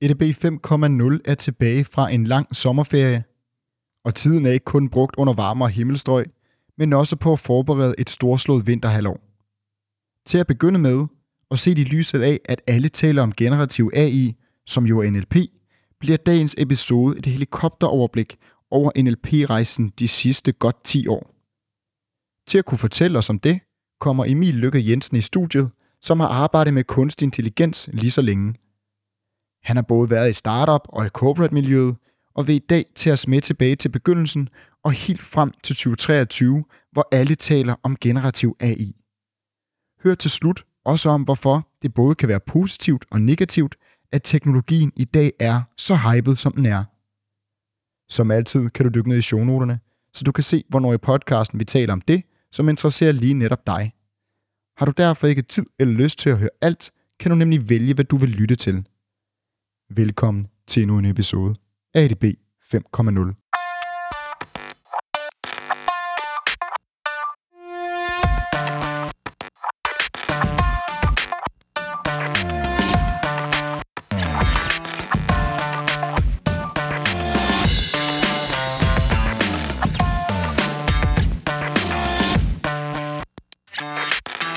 EDB 5.0 er tilbage fra en lang sommerferie, og tiden er ikke kun brugt under varmere himmelstrøg, men også på at forberede et storslået vinterhalvår. Til at begynde med, og se i lyset af, at alle taler om generativ AI, som jo er NLP, bliver dagens episode et helikopteroverblik over NLP-rejsen de sidste godt 10 år. Til at kunne fortælle os om det, kommer Emil Lykke Jensen i studiet, som har arbejdet med kunstig intelligens lige så længe. Han har både været i startup og i corporate-miljøet, og vil i dag tage os med tilbage til begyndelsen og helt frem til 2023, hvor alle taler om generativ AI. Hør til slut også om, hvorfor det både kan være positivt og negativt, at teknologien i dag er så hyped, som den er. Som altid kan du dykke ned i shownoterne, så du kan se, hvornår i podcasten vi taler om det, som interesserer lige netop dig. Har du derfor ikke tid eller lyst til at høre alt, kan du nemlig vælge, hvad du vil lytte til. Velkommen til endnu en episode af ADB 5.0.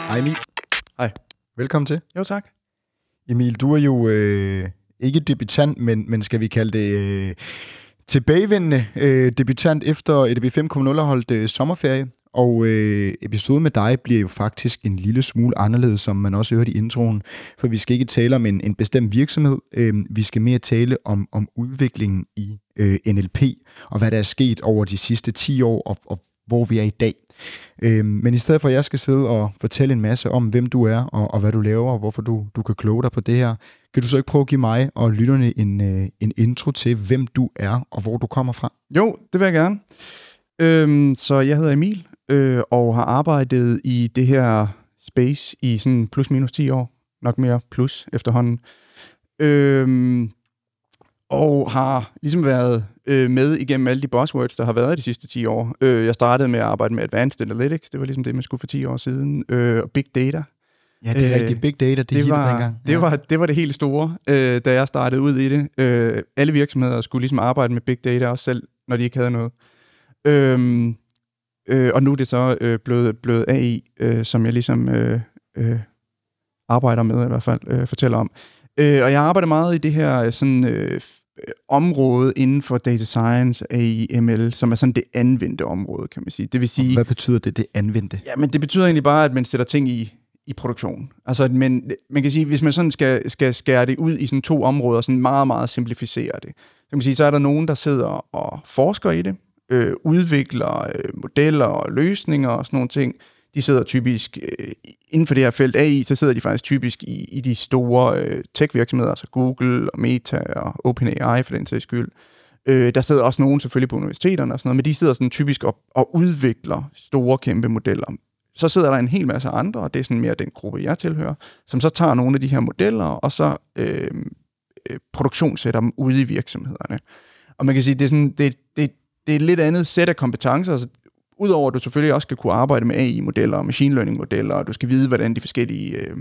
Hej Emil. Hej. Velkommen til. Jo, tak. Emil, du er jo øh, ikke debutant, men, men skal vi kalde det øh, tilbagevendende øh, debutant efter EDB 5.0 holdt øh, sommerferie. Og øh, episoden med dig bliver jo faktisk en lille smule anderledes, som man også hørte i introen, for vi skal ikke tale om en, en bestemt virksomhed. Øh, vi skal mere tale om, om udviklingen i øh, NLP, og hvad der er sket over de sidste 10 år, og, og hvor vi er i dag. Øh, men i stedet for, at jeg skal sidde og fortælle en masse om, hvem du er, og, og hvad du laver, og hvorfor du, du kan kloge dig på det her, kan du så ikke prøve at give mig og lytterne en, øh, en intro til, hvem du er, og hvor du kommer fra? Jo, det vil jeg gerne. Øhm, så jeg hedder Emil, øh, og har arbejdet i det her space i sådan plus minus 10 år. Nok mere plus efterhånden. Øhm, og har ligesom været øh, med igennem alle de buzzwords, der har været de sidste 10 år. Øh, jeg startede med at arbejde med Advanced Analytics, det var ligesom det, man skulle for 10 år siden, øh, og Big Data. Ja, det er øh, rigtigt. Big data, det, det var, dengang. Ja. Det, var, det var det helt store, øh, da jeg startede ud i det. Øh, alle virksomheder skulle ligesom arbejde med big data, også selv når de ikke havde noget. Øh, øh, og nu er det så øh, blevet, blevet AI, øh, som jeg ligesom øh, øh, arbejder med i hvert fald, øh, fortæller om. Øh, og jeg arbejder meget i det her sådan, øh, område inden for data science, AI, ML, som er sådan det anvendte område, kan man sige. Det vil sige... Hvad betyder det, det anvendte? Ja, men det betyder egentlig bare, at man sætter ting i, i produktion. Altså, men man kan sige, hvis man sådan skal, skal skære det ud i sådan to områder, sådan meget, meget simplificere det, så kan man sige, så er der nogen, der sidder og forsker i det, øh, udvikler øh, modeller og løsninger og sådan nogle ting. De sidder typisk øh, inden for det her felt AI, så sidder de faktisk typisk i, i de store øh, tech-virksomheder, altså Google og Meta og OpenAI for den sags skyld. Øh, der sidder også nogen selvfølgelig på universiteterne og sådan noget, men de sidder sådan typisk og, og udvikler store, kæmpe modeller. Så sidder der en hel masse andre, og det er sådan mere den gruppe, jeg tilhører, som så tager nogle af de her modeller, og så øh, øh, produktionssætter dem ude i virksomhederne. Og man kan sige, det er, sådan, det, det, det er et lidt andet sæt af kompetencer. Altså, Udover at du selvfølgelig også skal kunne arbejde med AI-modeller og machine learning-modeller, og du skal vide, hvordan de forskellige øh,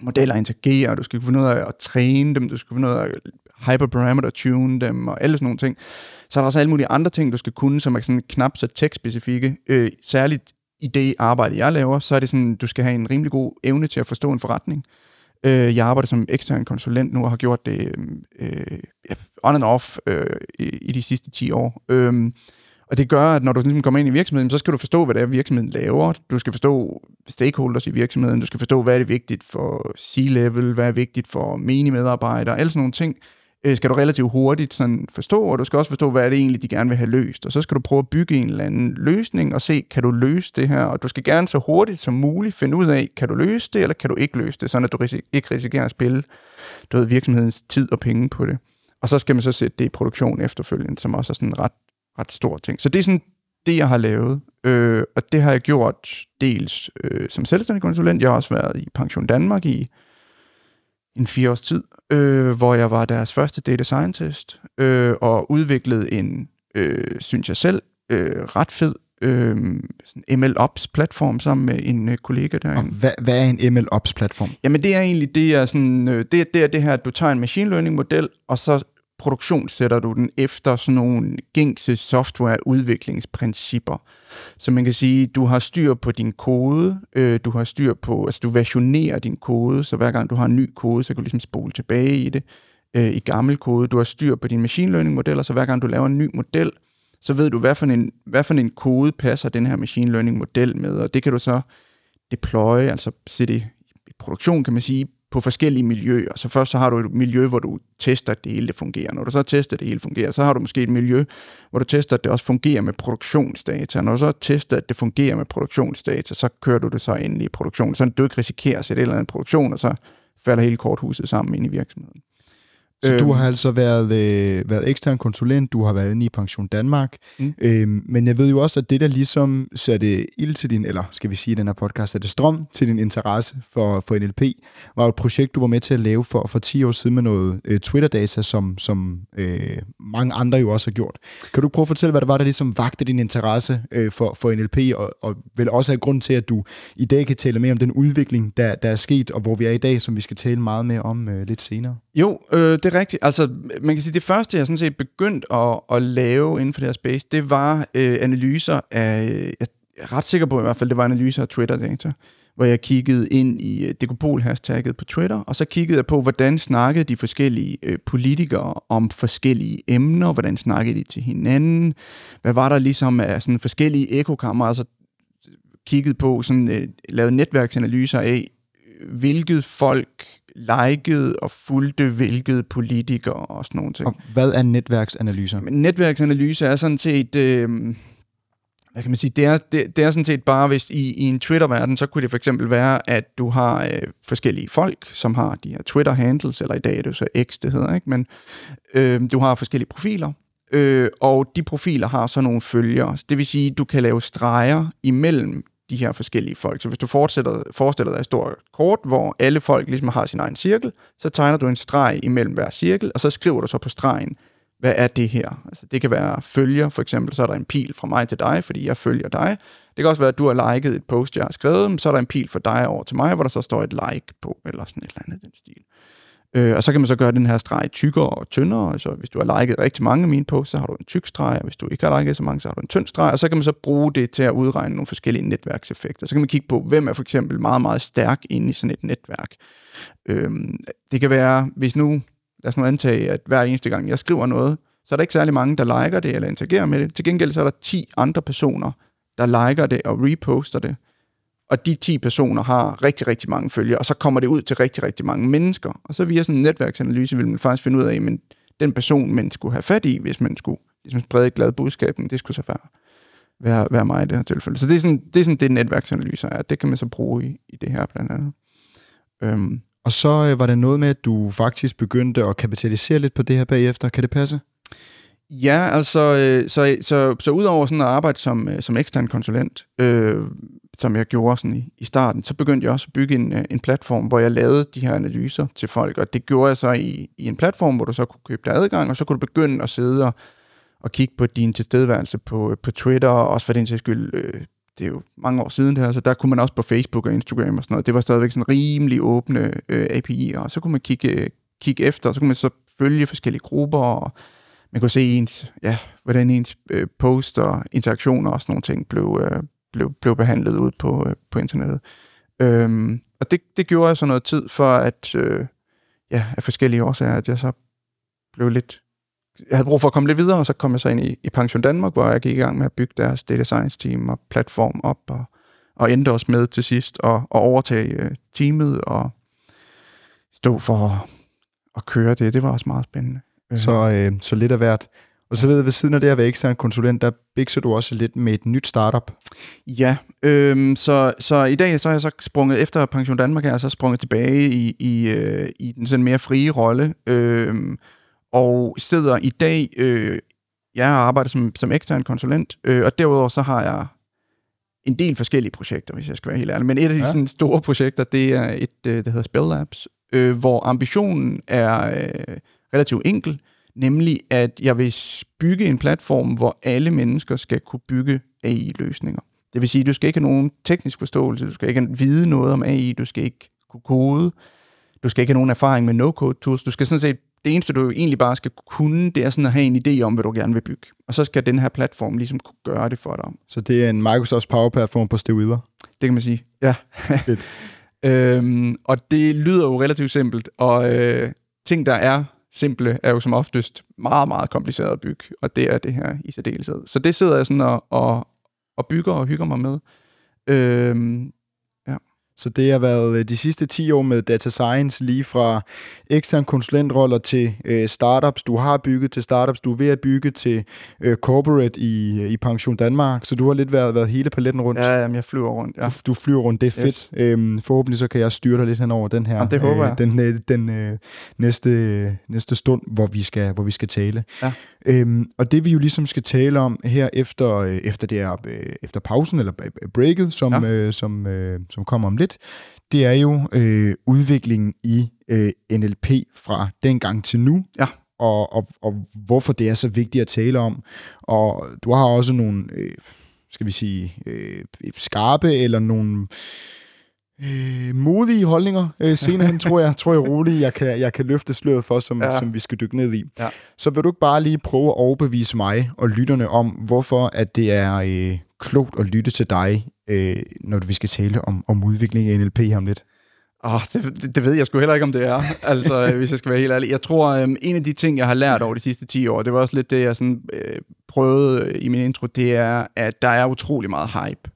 modeller interagerer, og du skal finde ud af at træne dem, du skal finde ud af at hyperparameter tune dem, og alle sådan nogle ting. Så er der også alle mulige andre ting, du skal kunne, som er sådan knap så tech-specifikke. Øh, særligt i det arbejde, jeg laver, så er det sådan, du skal have en rimelig god evne til at forstå en forretning. Øh, jeg arbejder som ekstern konsulent nu og har gjort det øh, on and off øh, i, i de sidste 10 år. Øh, og det gør, at når du ligesom kommer ind i virksomheden, så skal du forstå, hvad det er, virksomheden laver. Du skal forstå stakeholders i virksomheden. Du skal forstå, hvad er det vigtigt for C-level, hvad er vigtigt for menige medarbejdere, alle sådan nogle ting øh, skal du relativt hurtigt sådan forstå, og du skal også forstå, hvad er det egentlig, de gerne vil have løst. Og så skal du prøve at bygge en eller anden løsning og se, kan du løse det her? Og du skal gerne så hurtigt som muligt finde ud af, kan du løse det, eller kan du ikke løse det, sådan at du ikke risikerer at spille du ved, virksomhedens tid og penge på det. Og så skal man så sætte det i produktion efterfølgende, som også er sådan ret, ret stor ting. Så det er sådan det, jeg har lavet. Øh, og det har jeg gjort dels øh, som selvstændig konsulent. Jeg har også været i Pension Danmark i en fire års tid, øh, hvor jeg var deres første data scientist, øh, og udviklede en, øh, synes jeg selv, øh, ret fed øh, MLOps-platform sammen med en øh, kollega Og derinde. hvad, hvad er en MLOps-platform? Jamen det er egentlig det, er sådan, øh, det, det er det her, at du tager en machine learning model, og så produktionssætter du den efter sådan nogle gængse softwareudviklingsprincipper. Så man kan sige, du har styr på din kode, øh, du har styr på, altså du versionerer din kode, så hver gang du har en ny kode, så kan du ligesom spole tilbage i det øh, i gammel kode. Du har styr på din machine learning modeller, så hver gang du laver en ny model, så ved du, hvad for en, hvad for en kode passer den her machine learning model med, og det kan du så deploye, altså sætte i produktion, kan man sige, på forskellige miljøer. Så først så har du et miljø, hvor du tester, at det hele det fungerer. Når du så tester, at det hele fungerer, så har du måske et miljø, hvor du tester, at det også fungerer med produktionsdata. Når du så tester, at det fungerer med produktionsdata, så kører du det så ind i produktion, så du ikke risikerer at sætte et eller andet i produktion, og så falder hele korthuset sammen ind i virksomheden. Så Øhm. du har altså været, øh, været ekstern konsulent, du har været inde i Pension Danmark, Mm. øhm, men jeg ved jo også, at det der ligesom satte ild til din, eller skal vi sige i den her podcast, satte strøm til din interesse for, for NLP, var et projekt, du var med til at lave for, for 10 år siden med noget øh, Twitter-data, som, som øh, mange andre jo også har gjort. Kan du prøve at fortælle, hvad det var, der ligesom vagte din interesse øh, for, for NLP, og, og vel også er grund til, at du i dag kan tale mere om den udvikling, der, der er sket, og hvor vi er i dag, som vi skal tale meget mere om øh, lidt senere? Jo, øh, det er rigtigt. Altså, man kan sige, det første, jeg sådan set begyndte at, at lave inden for det her space, det var øh, analyser af, jeg er ret sikker på i hvert fald, det var analyser af Twitter-data, hvor jeg kiggede ind i øh, Dekopol-hashtagget på Twitter, og så kiggede jeg på, hvordan snakkede de forskellige øh, politikere om forskellige emner, hvordan snakkede de til hinanden, hvad var der ligesom af sådan forskellige ekokammer, altså kiggede på, sådan, øh, lavede netværksanalyser af, hvilket folk likede og fulgte hvilket politikere og sådan nogle ting. Og hvad er netværksanalyser? Men netværksanalyse er sådan set... Øh, hvad kan man sige, det er, det, det er sådan set bare, hvis i, i en Twitter-verden, så kunne det for eksempel være, at du har øh, forskellige folk, som har de her Twitter-handles, eller i dag er det jo så X, det hedder, ikke? men øh, du har forskellige profiler, øh, og de profiler har så nogle følgere. Det vil sige, du kan lave streger imellem de her forskellige folk. Så hvis du fortsætter, forestiller dig et stort kort, hvor alle folk ligesom har sin egen cirkel, så tegner du en streg imellem hver cirkel, og så skriver du så på stregen, hvad er det her? Altså, det kan være følger, for eksempel, så er der en pil fra mig til dig, fordi jeg følger dig. Det kan også være, at du har liket et post, jeg har skrevet, men så er der en pil fra dig over til mig, hvor der så står et like på, eller sådan et eller andet den stil. Øh, og så kan man så gøre den her streg tykkere og tyndere. Altså, hvis du har liket rigtig mange af mine posts, så har du en tyk streg, og hvis du ikke har liket så mange, så har du en tynd streg, og så kan man så bruge det til at udregne nogle forskellige netværkseffekter. Så kan man kigge på, hvem er for eksempel meget, meget stærk inde i sådan et netværk. Øh, det kan være, hvis nu, lad os nu antage, at hver eneste gang, jeg skriver noget, så er der ikke særlig mange, der liker det eller interagerer med det. Til gengæld så er der 10 andre personer, der liker det og reposter det. Og de 10 personer har rigtig, rigtig mange følgere, og så kommer det ud til rigtig, rigtig mange mennesker. Og så via sådan en netværksanalyse vil man faktisk finde ud af, men den person, man skulle have fat i, hvis man skulle ligesom sprede et glad budskab, det skulle så være, være, være mig i det her tilfælde. Så det er sådan det, er sådan, det netværksanalyser er. Det kan man så bruge i, i det her blandt andet. Øhm, Og så øh, var det noget med, at du faktisk begyndte at kapitalisere lidt på det her bagefter. Kan det passe? Ja, altså, øh, så, så, så udover sådan at arbejde som, øh, som ekstern konsulent, øh, som jeg gjorde sådan i, i starten, så begyndte jeg også at bygge en, øh, en platform, hvor jeg lavede de her analyser til folk, og det gjorde jeg så i, i en platform, hvor du så kunne købe dig adgang, og så kunne du begynde at sidde og, og kigge på din tilstedeværelse på, øh, på Twitter, og også for den sags skyld, øh, det er jo mange år siden det her, så der kunne man også på Facebook og Instagram og sådan noget, det var stadigvæk sådan rimelig åbne øh, API'er, og så kunne man kigge, øh, kigge efter, og så kunne man så følge forskellige grupper, og man kunne se ens, ja, hvordan ens øh, post og interaktioner og sådan nogle ting blev, øh, blev, blev behandlet ud på, øh, på internettet. Øhm, og det, det gjorde jeg så noget tid for, at øh, ja, af forskellige årsager, at jeg så blev lidt... Jeg havde brug for at komme lidt videre, og så kom jeg så ind i, i Pension Danmark, hvor jeg gik i gang med at bygge deres data science team og platform op, og, og endte også med til sidst at, at overtage øh, teamet og stå for at, at køre det. Det var også meget spændende. Øh, Så, øh, så lidt af hvert. Og så ved jeg, ved siden af det at være ekstern konsulent, der bikser du også lidt med et nyt startup. Ja, øhm, så, så i dag så er jeg så sprunget, efter Pension Danmark jeg så sprunget tilbage i, i, øh, i den sådan mere frie rolle, øhm, og sidder i dag, øh, jeg arbejder som, som ekstern konsulent, øh, og derudover så har jeg en del forskellige projekter, hvis jeg skal være helt ærlig. Men et af de ja. sådan store projekter, det er et, øh, der hedder Spell Labs, øh, hvor ambitionen er øh, relativt enkel, nemlig at jeg vil bygge en platform, hvor alle mennesker skal kunne bygge AI-løsninger. Det vil sige, at du skal ikke have nogen teknisk forståelse, du skal ikke vide noget om AI, du skal ikke kunne kode, du skal ikke have nogen erfaring med no-code tools, du skal sådan set, det eneste du egentlig bare skal kunne, det er sådan at have en idé om, hvad du gerne vil bygge. Og så skal den her platform ligesom kunne gøre det for dig. Så det er en Microsoft Power Platform på steroider? Det kan man sige, ja. Fedt. øhm, og det lyder jo relativt simpelt, og øh, ting, der er simple, er jo som oftest meget, meget kompliceret at bygge, og det er det her i særdeleshed. Så det sidder jeg sådan og, og, og bygger og hygger mig med. Øhm, så det har været øh, de sidste 10 år med data science, lige fra ekstern konsulentroller til øh, startups, du har bygget til startups, du er ved at bygge til øh, corporate i, øh, i Pension Danmark. Så du har lidt været, været hele paletten rundt. Ja, jamen, jeg flyver rundt. Ja. Du, du flyver rundt, det er fedt. Yes. Øhm, forhåbentlig så kan jeg styre dig lidt hen over den her. Ja, det håber jeg. Øh, den den, den øh, næste, næste stund, hvor vi skal, hvor vi skal tale. Ja. Øhm, og det vi jo ligesom skal tale om her efter, øh, efter, det er, øh, efter pausen, eller breaket, som, ja. øh, som, øh, som kommer om lidt, det er jo øh, udviklingen i øh, NLP fra dengang til nu. Ja. Og, og, og hvorfor det er så vigtigt at tale om. Og du har også nogle, øh, skal vi sige, øh, skarpe eller nogle øh, modige holdninger øh, senere hen, tror jeg, tror jeg roligt, jeg kan, jeg kan løfte sløret for, som, ja. som vi skal dykke ned i. Ja. Så vil du ikke bare lige prøve at overbevise mig og lytterne om, hvorfor at det er øh, klogt at lytte til dig, øh, når vi skal tale om, om udvikling af NLP her om lidt? Oh, det, det ved jeg sgu heller ikke, om det er, altså, hvis jeg skal være helt ærlig. Jeg tror, øh, en af de ting, jeg har lært over de sidste 10 år, det var også lidt det, jeg sådan, øh, prøvede i min intro, det er, at der er utrolig meget hype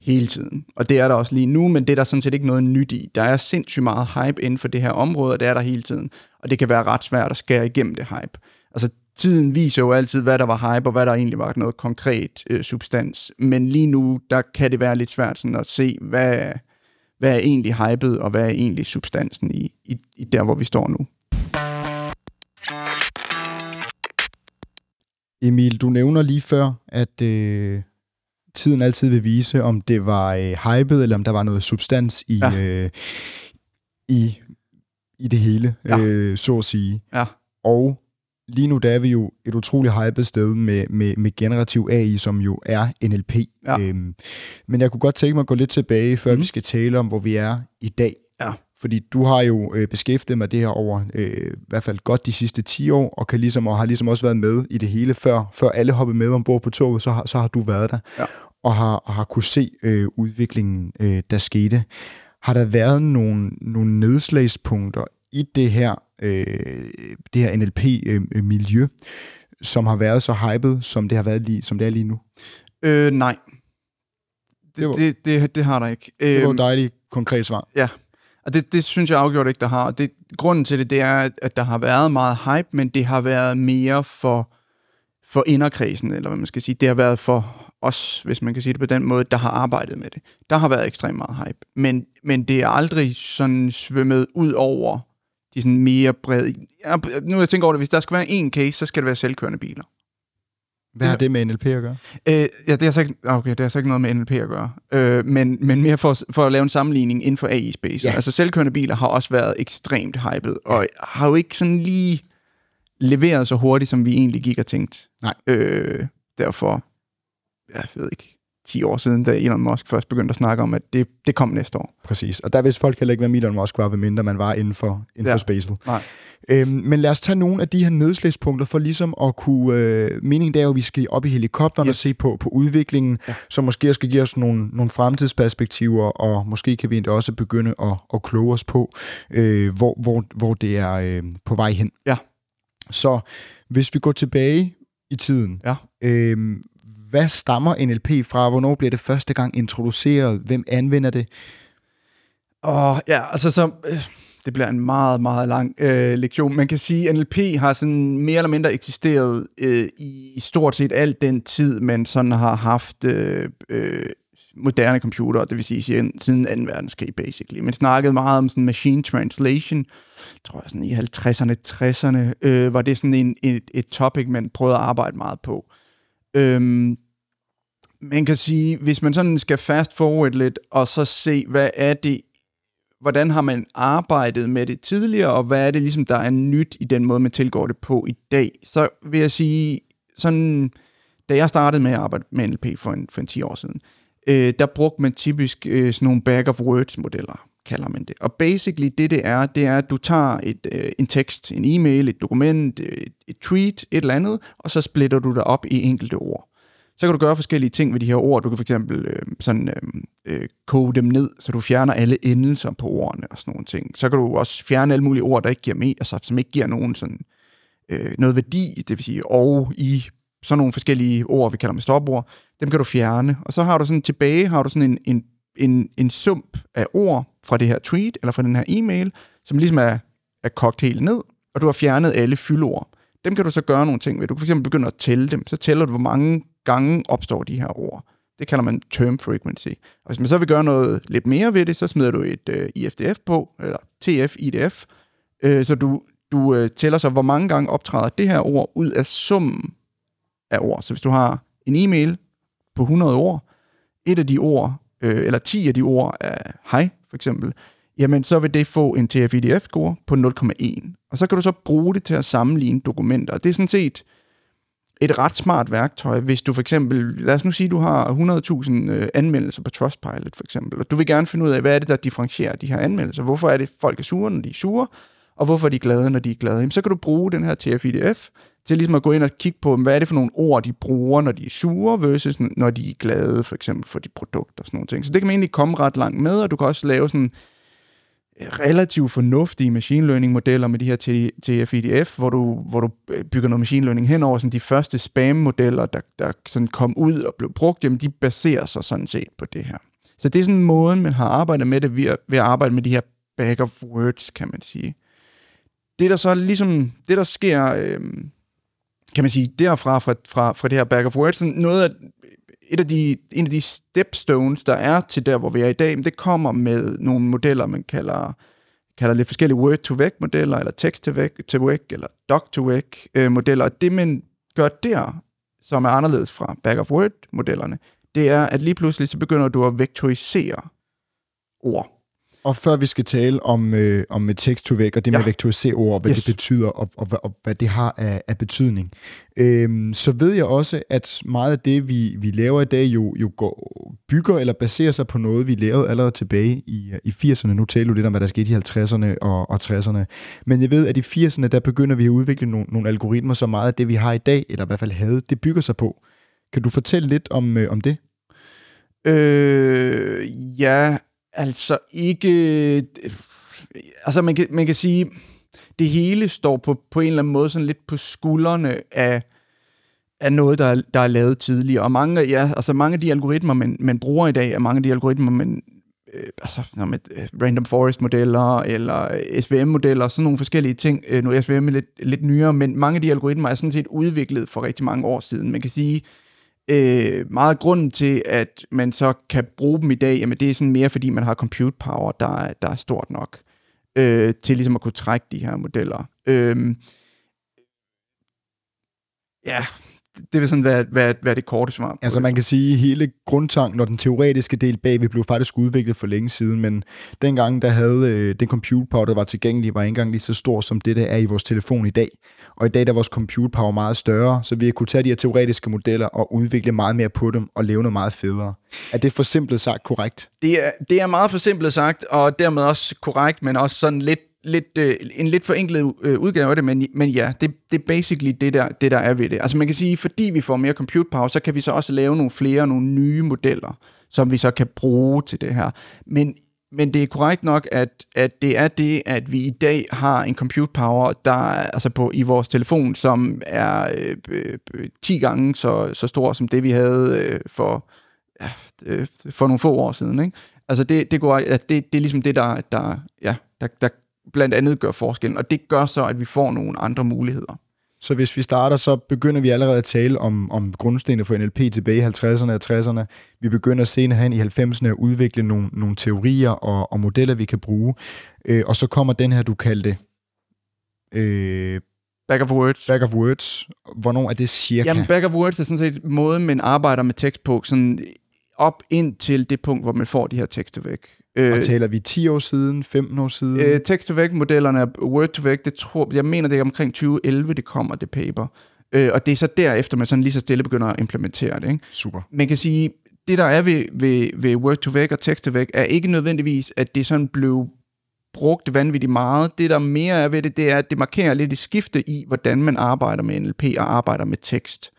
hele tiden. Og det er der også lige nu, men det er der sådan set ikke noget nyt i. Der er sindssygt meget hype inden for det her område, og det er der hele tiden. Og det kan være ret svært at skære igennem det hype. Altså, tiden viser jo altid, hvad der var hype, og hvad der egentlig var noget konkret øh, substans. Men lige nu, der kan det være lidt svært sådan at se, hvad, hvad er egentlig hypet, og hvad er egentlig substansen i, i, i der, hvor vi står nu. Emil, du nævner lige før, at øh, tiden altid vil vise, om det var øh, hypet, eller om der var noget substans i, ja. øh, i, i det hele, ja. øh, så at sige. Ja. Og lige nu der er vi jo et utroligt hypet sted med, med, med generativ AI, som jo er NLP. Ja. Øhm, men jeg kunne godt tænke mig at gå lidt tilbage, før mm. vi skal tale om, hvor vi er i dag. Ja. Fordi du har jo øh, beskæftiget med det her over øh, i hvert fald godt de sidste 10 år, og, kan ligesom, og har ligesom også været med i det hele før, før alle hoppede med ombord på toget, så har, så har du været der. Ja og har, og har kunne se øh, udviklingen, øh, der skete. Har der været nogle, nogle nedslagspunkter i det her, øh, det her NLP-miljø, øh, som har været så hyped, som det har været lige, som det er lige nu? Øh, nej. Det, det, var, det, det, det har der ikke. Det var et øhm, dejligt konkret svar. Ja, og det, det synes jeg afgjort ikke, der har. Det, grunden til det, det er, at der har været meget hype, men det har været mere for, for inderkredsen, eller hvad man skal sige. Det har været for os, hvis man kan sige det på den måde, der har arbejdet med det. Der har været ekstremt meget hype. Men, men det er aldrig sådan svømmet ud over de sådan mere brede... Ja, nu jeg tænker over det, hvis der skal være en case, så skal det være selvkørende biler. Hvad har det med NLP at gøre? Øh, ja, det har, så ikke, okay, det har så ikke noget med NLP at gøre. Øh, men, men mere for, for at lave en sammenligning inden for AI-space. Ja. Altså selvkørende biler har også været ekstremt hyped, og har jo ikke sådan lige leveret så hurtigt, som vi egentlig gik og tænkt. Nej. Øh, derfor jeg ved ikke, 10 år siden, da Elon Musk først begyndte at snakke om, at det, det kom næste år. Præcis, og der vidste folk heller ikke, hvad Elon Musk var, ved mindre man var inden for, inden ja. for spacet. Nej. Øhm, men lad os tage nogle af de her nedslagspunkter for ligesom at kunne... Øh, meningen der er jo, at vi skal op i helikopteren yes. og se på, på udviklingen, ja. som måske skal give os nogle, nogle fremtidsperspektiver, og måske kan vi endda også begynde at, at kloge os på, øh, hvor, hvor, hvor det er øh, på vej hen. Ja. Så hvis vi går tilbage i tiden, ja. øh, hvad stammer NLP fra? Hvornår bliver det første gang introduceret? Hvem anvender det? Og ja, altså så... Øh, det bliver en meget, meget lang øh, lektion. Man kan sige, at NLP har sådan mere eller mindre eksisteret øh, i stort set al den tid, man sådan har haft øh, øh, moderne computer, det vil sige siden 2. verdenskrig, basically. Man snakkede meget om sådan machine translation, tror jeg sådan i 50'erne, 60'erne, øh, var det sådan en, et, et topic, man prøvede at arbejde meget på. Øhm, man kan sige, hvis man sådan skal fast forward lidt, og så se, hvad er det, hvordan har man arbejdet med det tidligere, og hvad er det ligesom, der er nyt i den måde, man tilgår det på i dag, så vil jeg sige, sådan, da jeg startede med at arbejde med NLP for en, for en 10 år siden, øh, der brugte man typisk øh, sådan nogle back of words modeller kalder man det. Og basically det det er, det er, at du tager et, øh, en tekst, en e-mail, et dokument, øh, et, et tweet, et eller andet, og så splitter du det op i enkelte ord. Så kan du gøre forskellige ting med de her ord. Du kan fx øh, sådan øh, øh kode dem ned, så du fjerner alle endelser på ordene og sådan nogle ting. Så kan du også fjerne alle mulige ord, der ikke giver mere, altså som ikke giver nogen sådan, øh, noget værdi, det vil sige og i sådan nogle forskellige ord, vi kalder med stopord, dem kan du fjerne. Og så har du sådan tilbage, har du sådan en, en, en, en sump af ord fra det her tweet, eller fra den her e-mail, som ligesom er, er kogt helt ned, og du har fjernet alle fyldord. Dem kan du så gøre nogle ting ved. Du kan fx begynde at tælle dem. Så tæller du, hvor mange gange opstår de her ord. Det kalder man term frequency. Og hvis man så vil gøre noget lidt mere ved det, så smider du et øh, IFDF på, eller TF, IDF, øh, så du, du øh, tæller så, hvor mange gange optræder det her ord ud af summen af ord. Så hvis du har en e-mail på 100 ord, et af de ord, øh, eller 10 af de ord er hej, for eksempel, jamen så vil det få en TF-IDF-score på 0,1. Og så kan du så bruge det til at sammenligne dokumenter. Det er sådan set et ret smart værktøj, hvis du for eksempel, lad os nu sige, du har 100.000 øh, anmeldelser på Trustpilot for eksempel, og du vil gerne finde ud af, hvad er det, der differentierer de her anmeldelser? Hvorfor er det, folk er sure, når de er sure? Og hvorfor er de glade, når de er glade? Jamen, så kan du bruge den her TF-IDF til ligesom at gå ind og kigge på, hvad er det for nogle ord, de bruger, når de er sure, versus når de er glade, for eksempel for de produkter og sådan nogle ting. Så det kan man egentlig komme ret langt med, og du kan også lave sådan øh, relativt fornuftige machine learning modeller med de her TF-IDF, hvor du, hvor du øh, bygger noget machine learning hen over sådan de første spam-modeller, der, der sådan kom ud og blev brugt, jamen de baserer sig sådan set på det her. Så det er sådan en måde, man har arbejdet med det ved at, ved at arbejde med de her back of words, kan man sige. Det der så ligesom, det der sker, øh, kan man sige, derfra, fra, fra, fra det her back of words, noget af, et af de, en af de stepstones, der er til der, hvor vi er i dag, det kommer med nogle modeller, man kalder, kalder lidt forskellige word-to-vec-modeller, eller text-to-vec, eller doc-to-vec-modeller. Øh, Og det, man gør der, som er anderledes fra back-of-word-modellerne, det er, at lige pludselig så begynder du at vektorisere ord. Og før vi skal tale om, øh, om tekst to væk og det ja. med vektorisere ord, hvad yes. det betyder, og, og, og, og hvad det har af, af betydning, øhm, så ved jeg også, at meget af det, vi, vi laver i dag, jo, jo går, bygger eller baserer sig på noget, vi lavede allerede tilbage i, i 80'erne. Nu taler du lidt om, hvad der skete i 50'erne og, og 60'erne. Men jeg ved, at i 80'erne, der begynder vi at udvikle nogle, nogle algoritmer, så meget af det, vi har i dag, eller i hvert fald havde, det bygger sig på. Kan du fortælle lidt om, øh, om det? Øh, ja, Altså ikke... Altså man kan, man kan sige, det hele står på, på en eller anden måde sådan lidt på skuldrene af, af noget, der, der er lavet tidligere. Og mange, ja, altså mange af de algoritmer, man, man bruger i dag, er mange af de algoritmer, man, øh, altså med øh, random forest modeller eller SVM modeller, sådan nogle forskellige ting. Øh, nu er SVM lidt, lidt nyere, men mange af de algoritmer er sådan set udviklet for rigtig mange år siden. Man kan sige, Øh, meget af grunden til, at man så kan bruge dem i dag, jamen det er sådan mere, fordi man har compute power, der er, der er stort nok øh, til ligesom at kunne trække de her modeller. Øh, ja, det vil sådan være, være, være det korte svar. Altså man kan sige, at hele grundtanken og den teoretiske del bagved blev faktisk udviklet for længe siden, men dengang, der havde øh, den compute power, der var tilgængelig, var ikke engang lige så stor som det, der er i vores telefon i dag. Og i dag der er vores compute power meget større, så vi kunne tage de her teoretiske modeller og udvikle meget mere på dem og lave noget meget federe. Er det for simpelt sagt korrekt? Det er, det er meget for simpelt sagt, og dermed også korrekt, men også sådan lidt lidt, øh, en lidt forenklet øh, udgave af det, men, men ja, det, det er basically det der, det, der er ved det. Altså man kan sige, fordi vi får mere compute power, så kan vi så også lave nogle flere, nogle nye modeller, som vi så kan bruge til det her. Men, men det er korrekt nok, at, at det er det, at vi i dag har en compute power, der altså på, i vores telefon, som er øh, øh, 10 gange så, så stor som det, vi havde øh, for, ja, øh, for nogle få år siden. Ikke? Altså det, det, går, at det, det er ligesom det, der, der, ja, der, der blandt andet gør forskellen, og det gør så, at vi får nogle andre muligheder. Så hvis vi starter, så begynder vi allerede at tale om, om grundstenene for NLP tilbage i 50'erne og 60'erne. Vi begynder senere hen i 90'erne at udvikle nogle, nogle teorier og, og modeller, vi kan bruge. Øh, og så kommer den her, du kaldte... Øh, Back of words. Back of words. Hvornår er det cirka? Jamen, back of words er sådan set måden, man arbejder med tekst på, sådan op ind til det punkt, hvor man får de her tekster væk. Og taler vi 10 år siden, 15 år siden? Øh, Text-to-vec-modellerne, Word-to-vec, det tror, jeg mener, det er omkring 2011, det kommer, det paper. Øh, og det er så derefter, man sådan lige så stille begynder at implementere det. Ikke? Super. Man kan sige, det der er ved, ved, ved Word-to-vec og Text-to-vec, er ikke nødvendigvis, at det sådan blev brugt vanvittigt meget. Det, der mere er ved det, det er, at det markerer lidt et skifte i, hvordan man arbejder med NLP og arbejder med tekst.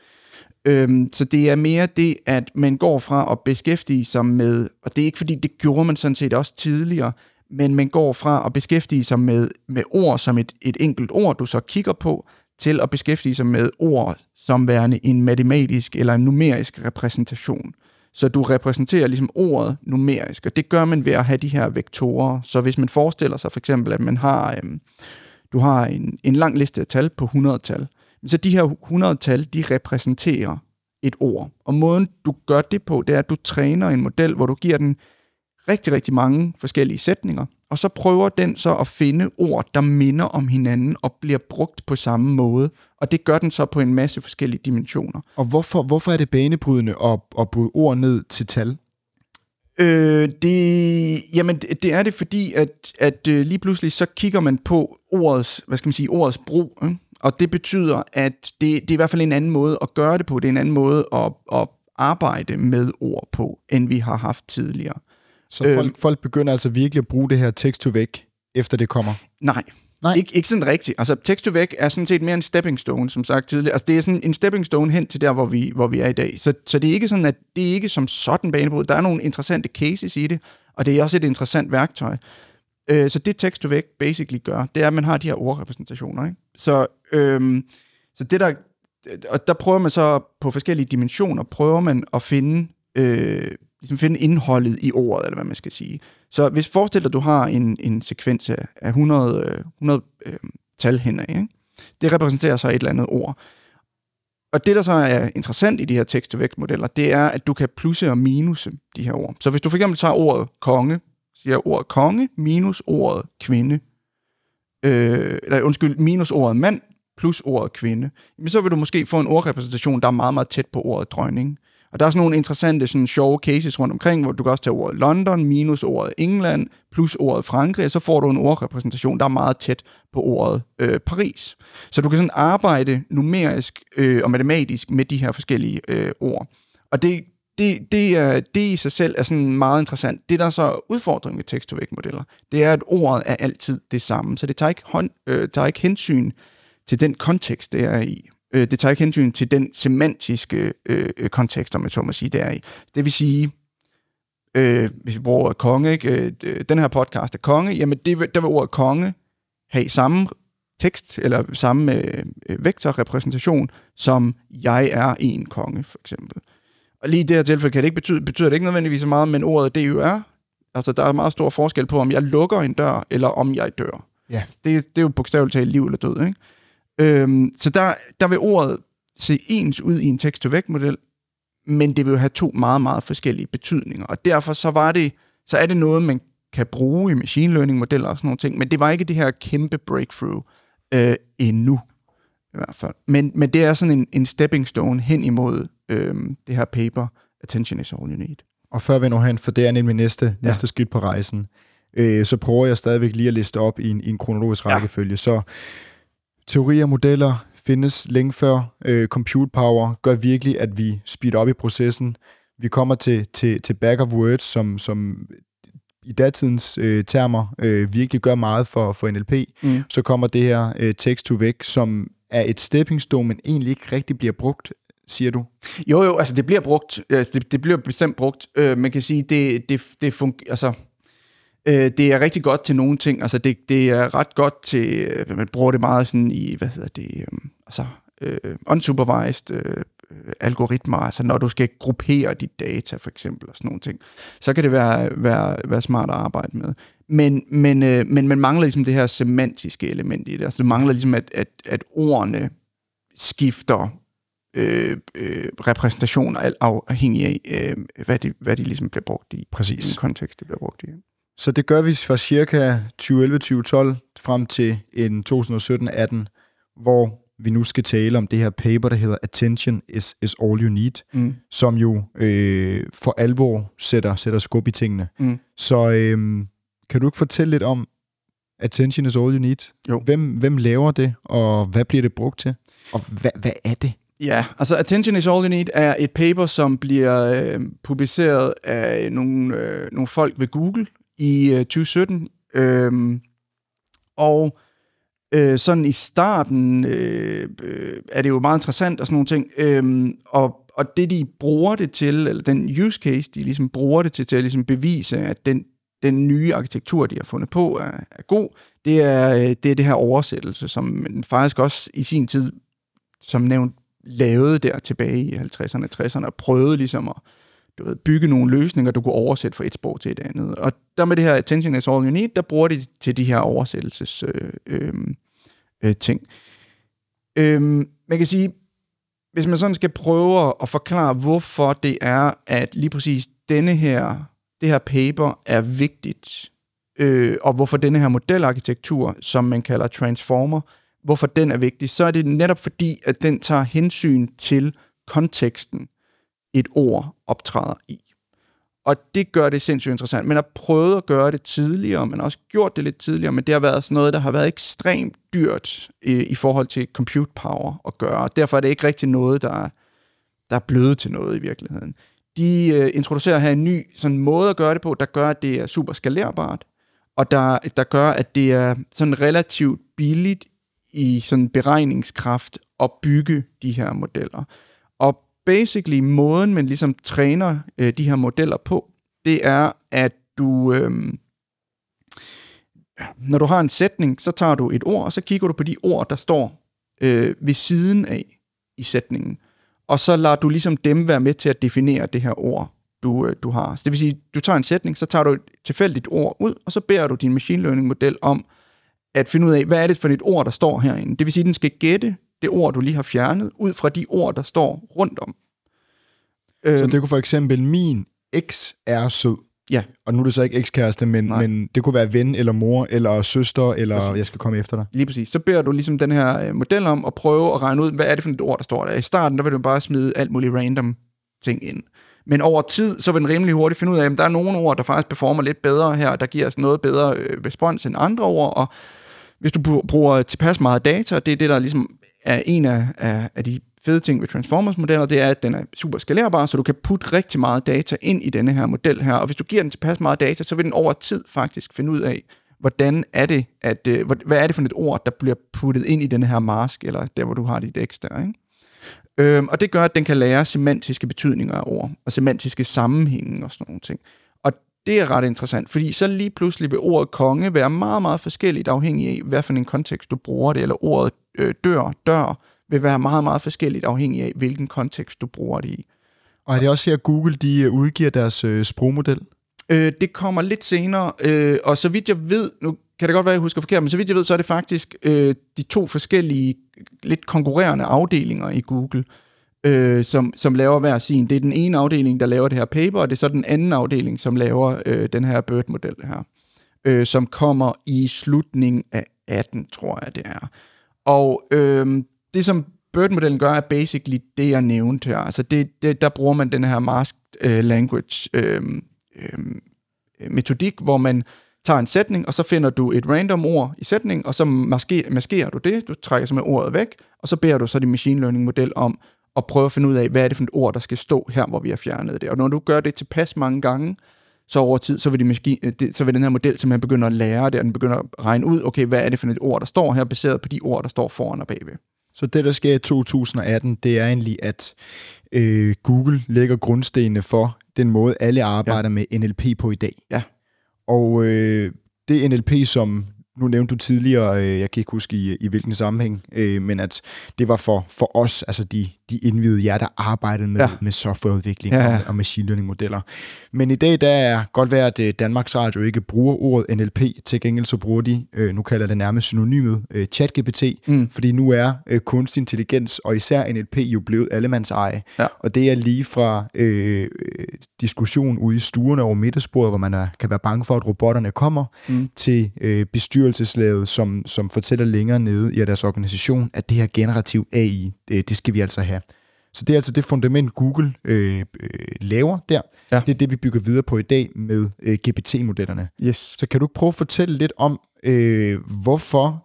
Øhm, så det er mere det, at man går fra at beskæftige sig med, og det er ikke fordi, det gjorde man sådan set også tidligere, men man går fra at beskæftige sig med, med ord som et, et enkelt ord, du så kigger på, til at beskæftige sig med ord som værende en matematisk eller en numerisk repræsentation. Så du repræsenterer ligesom ordet numerisk, og det gør man ved at have de her vektorer. Så hvis man forestiller sig for eksempel, at man har, øhm, du har en, en lang liste af tal på 100-tal, så de her 100-tal, de repræsenterer et ord. Og måden du gør det på, det er, at du træner en model, hvor du giver den rigtig, rigtig mange forskellige sætninger, og så prøver den så at finde ord, der minder om hinanden og bliver brugt på samme måde. Og det gør den så på en masse forskellige dimensioner. Og hvorfor, hvorfor er det banebrydende at, at bryde ord ned til tal? Øh, det, jamen, det er det, fordi at, at øh, lige pludselig så kigger man på ordets, hvad skal man sige, ordets brug, ikke? Og det betyder, at det, det er i hvert fald en anden måde at gøre det på. Det er en anden måde at, at arbejde med ord på, end vi har haft tidligere. Så folk, øhm, folk begynder altså virkelig at bruge det her tekst to væk, efter det kommer? Nej, Nej. Ikke, ikke sådan rigtigt. Altså, tekst to væk er sådan set mere en stepping stone, som sagt tidligere. Altså, det er sådan en stepping stone hen til der, hvor vi, hvor vi er i dag. Så, så det er ikke sådan, at det er ikke som sådan banebrud. Der er nogle interessante cases i det, og det er også et interessant værktøj. Øh, så det tekst to væk basically gør, det er, at man har de her ordrepræsentationer. Ikke? Så, øhm, så det der, og der prøver man så på forskellige dimensioner, prøver man at finde, øh, ligesom finde indholdet i ordet, eller hvad man skal sige. Så hvis forestil dig, at du har en, en sekvens af 100, 100 øh, tal henad, ikke? det repræsenterer så et eller andet ord. Og det, der så er interessant i de her tekst modeller det er, at du kan plusse og minuse de her ord. Så hvis du for eksempel tager ordet konge, siger ordet konge minus ordet kvinde, øh, eller undskyld, minus ordet mand plus ordet kvinde, jamen så vil du måske få en ordrepræsentation, der er meget, meget tæt på ordet dronning. Og der er sådan nogle interessante, sådan sjove cases rundt omkring, hvor du kan også tage ordet London minus ordet England plus ordet Frankrig, og så får du en ordrepræsentation, der er meget tæt på ordet øh, Paris. Så du kan sådan arbejde numerisk øh, og matematisk med de her forskellige øh, ord. Og det, det, det, er, det i sig selv er sådan meget interessant. Det, der er så udfordringen med text to modeller det er, at ordet er altid det samme. Så det tager ikke, hånd, øh, tager ikke hensyn til den kontekst, det er i. Øh, det tager ikke hensyn til den semantiske øh, øh kontekst, om jeg så må sige, det er i. Det vil sige, øh, hvis vi bruger ordet konge, ikke? Øh, den her podcast er konge, jamen det, der vil ordet konge have samme tekst, eller samme øh, øh vektorrepræsentation, som jeg er en konge, for eksempel. Og lige i det her tilfælde kan det ikke betyde, betyder det ikke nødvendigvis så meget, men ordet DUR, altså der er meget stor forskel på, om jeg lukker en dør, eller om jeg dør. Ja. Det, det er jo bogstaveligt talt liv eller død, ikke? Øhm, så der, der vil ordet se ens ud i en tekst-to-væk-model, men det vil jo have to meget, meget forskellige betydninger. Og derfor så var det, så er det noget, man kan bruge i machine learning-modeller og sådan nogle ting, men det var ikke det her kæmpe breakthrough øh, endnu, i hvert fald. Men, men det er sådan en, en stepping stone hen imod øh, det her paper, Attention is all you need. Og før vi når hen, for det er nemlig næste, ja. næste skridt på rejsen, øh, så prøver jeg stadigvæk lige at liste op i en, i en kronologisk rækkefølge. Ja. Så teorier og modeller findes længe før øh, compute power gør virkelig, at vi speeder op i processen. Vi kommer til, til, til back of words, som, som i datidens øh, termer øh, virkelig gør meget for, for NLP. Mm. Så kommer det her øh, text to væk, som er et stepping stone, men egentlig ikke rigtig bliver brugt siger du? Jo, jo, altså det bliver brugt. Altså, det, det bliver bestemt brugt. Øh, man kan sige, det, det, det fungerer, altså, øh, det er rigtig godt til nogle ting. Altså det, det er ret godt til, øh, man bruger det meget sådan i, hvad hedder det, øh, altså øh, unsupervised øh, algoritmer, altså når du skal gruppere dit data for eksempel og sådan nogle ting, så kan det være, være, være smart at arbejde med. Men, men, øh, men man mangler ligesom det her semantiske element i det. Altså det mangler ligesom, at, at, at ordene skifter øh, øh, repræsentationer, afhængig af, øh, hvad, de, hvad de ligesom bliver brugt i. Præcis. I kontekst, det bliver brugt i. Så det gør vi fra cirka 2011-2012 frem til en 2017-18, hvor vi nu skal tale om det her paper, der hedder Attention is, is all you need, Mm. som jo øh, for alvor sætter, sætter skub i tingene. Mm. Så øh, kan du ikke fortælle lidt om Attention is all you need? Jo. Hvem, hvem laver det, og hvad bliver det brugt til? Og hvad, hvad er det? Ja, altså Attention is all you need er et paper, som bliver øh, publiceret af nogle, øh, nogle folk ved Google i øh, 2017. Øhm, og øh, sådan i starten øh, øh, er det jo meget interessant og sådan nogle ting. Øhm, og, og det, de bruger det til, eller den use case, de ligesom bruger det til, til at ligesom bevise, at den, den nye arkitektur, de har fundet på, er, er god, det er, øh, det er det her oversættelse, som faktisk også i sin tid, som nævnt, lavede der tilbage i 50'erne og 60'erne, og prøvede ligesom at du ved, bygge nogle løsninger, du kunne oversætte fra et sprog til et andet. Og der med det her Attention is all you need, der bruger de til de her oversættelses øh, øh, øh, ting. Øh, man kan sige, hvis man sådan skal prøve at forklare, hvorfor det er, at lige præcis denne her, det her paper er vigtigt, øh, og hvorfor denne her modelarkitektur, som man kalder transformer, hvorfor den er vigtig, så er det netop fordi, at den tager hensyn til konteksten, et ord optræder i. Og det gør det sindssygt interessant. Man har prøvet at gøre det tidligere, man har også gjort det lidt tidligere, men det har været sådan noget, der har været ekstremt dyrt i, i forhold til compute power at gøre. Derfor er det ikke rigtig noget, der er, der er blevet til noget i virkeligheden. De øh, introducerer her en ny sådan måde at gøre det på, der gør, at det er super skalerbart, og der, der gør, at det er sådan relativt billigt i sådan beregningskraft at bygge de her modeller. Og basically måden, man ligesom træner øh, de her modeller på, det er, at du, øh, når du har en sætning, så tager du et ord, og så kigger du på de ord, der står øh, ved siden af i sætningen. Og så lader du ligesom dem være med til at definere det her ord, du, øh, du har. Så det vil sige, du tager en sætning, så tager du et tilfældigt ord ud, og så beder du din machine learning model om at finde ud af, hvad er det for et ord, der står herinde. Det vil sige, at den skal gætte det ord, du lige har fjernet, ud fra de ord, der står rundt om. Så Øhm, det kunne for eksempel, min eks er sød. Ja. Og nu er det så ikke ekskæreste, men, Nej. men det kunne være ven, eller mor, eller søster, eller Præcis. jeg skal komme efter dig. Lige præcis. Så beder du ligesom den her øh, model om at prøve at regne ud, hvad er det for et ord, der står der. I starten, der vil du bare smide alt muligt random ting ind. Men over tid, så vil den rimelig hurtigt finde ud af, at der er nogle ord, der faktisk performer lidt bedre her, der giver os noget bedre øh, respons end andre ord, og hvis du bruger tilpas meget data, og det er det, der ligesom er en af, af, af de fede ting ved Transformers-modeller, det er, at den er super skalerbar, så du kan putte rigtig meget data ind i denne her model her, og hvis du giver den tilpas meget data, så vil den over tid faktisk finde ud af, hvordan er det, at, øh, hvad hvad er det for et ord, der bliver puttet ind i denne her mask, eller der, hvor du har dit X der, ikke? Øhm, og det gør, at den kan lære semantiske betydninger af ord, og semantiske sammenhænge og sådan nogle ting. Det er ret interessant, fordi så lige pludselig vil ordet konge være meget, meget forskelligt afhængig af, hvad for en kontekst du bruger det, eller ordet øh, dør, dør, vil være meget, meget forskelligt afhængig af, hvilken kontekst du bruger det i. Og er det også her, Google de øh, udgiver deres øh, sprogmodel? Øh, det kommer lidt senere, øh, og så vidt jeg ved, nu kan det godt være, jeg husker forkert, men så vidt jeg ved, så er det faktisk øh, de to forskellige, lidt konkurrerende afdelinger i Google, øh, som, som laver hver sin. Det er den ene afdeling, der laver det her paper, og det er så den anden afdeling, som laver øh, den her BERT-model her, øh, som kommer i slutningen af 18, tror jeg det er. Og øh, det, som BERT-modellen gør, er basically det, jeg nævnte her. Altså det, det, der bruger man den her masked øh, language øh, øh, metodik, hvor man tager en sætning, og så finder du et random ord i sætningen, og så maskerer, maskerer du det, du trækker simpelthen ordet væk, og så beder du så din machine learning model om at prøve at finde ud af, hvad er det for et ord, der skal stå her, hvor vi har fjernet det. Og når du gør det tilpas mange gange, så over tid, så vil, de maskine, det, så vil den her model simpelthen begynde at lære det, og den begynder at regne ud, okay, hvad er det for et ord, der står her, baseret på de ord, der står foran og bagved. Så det, der sker i 2018, det er egentlig, at øh, Google lægger grundstenene for den måde, alle arbejder ja. med NLP på i dag. Ja. Og øh, det NLP, som nu nævnte du tidligere, øh, jeg kan ikke huske i, i hvilken sammenhæng, øh, men at det var for, for os, altså de, de indvidede jer, der arbejdede med, Ja. med softwareudvikling Ja, ja. og, machine learning modeller. Men i dag, der er godt være, at øh, Danmarks Radio ikke bruger ordet NLP, til gengæld så bruger de, øh, nu kalder det nærmest synonymet, øh, ChatGPT, Mm. fordi nu er øh, kunstig intelligens, og især NLP, jo blevet allemands eje. Ja. Og det er lige fra øh, diskussion ude i stuerne over middagsbordet, hvor man er, kan være bange for, at robotterne kommer, Mm. til øh, bestyrelseslaget, som, som fortæller længere nede i deres organisation, at det her generativ AI, det, det skal vi altså have. Så det er altså det fundament, Google øh, øh, laver der. Ja. Det er det, vi bygger videre på i dag med øh, GPT-modellerne. Yes. Så kan du prøve at fortælle lidt om, øh, hvorfor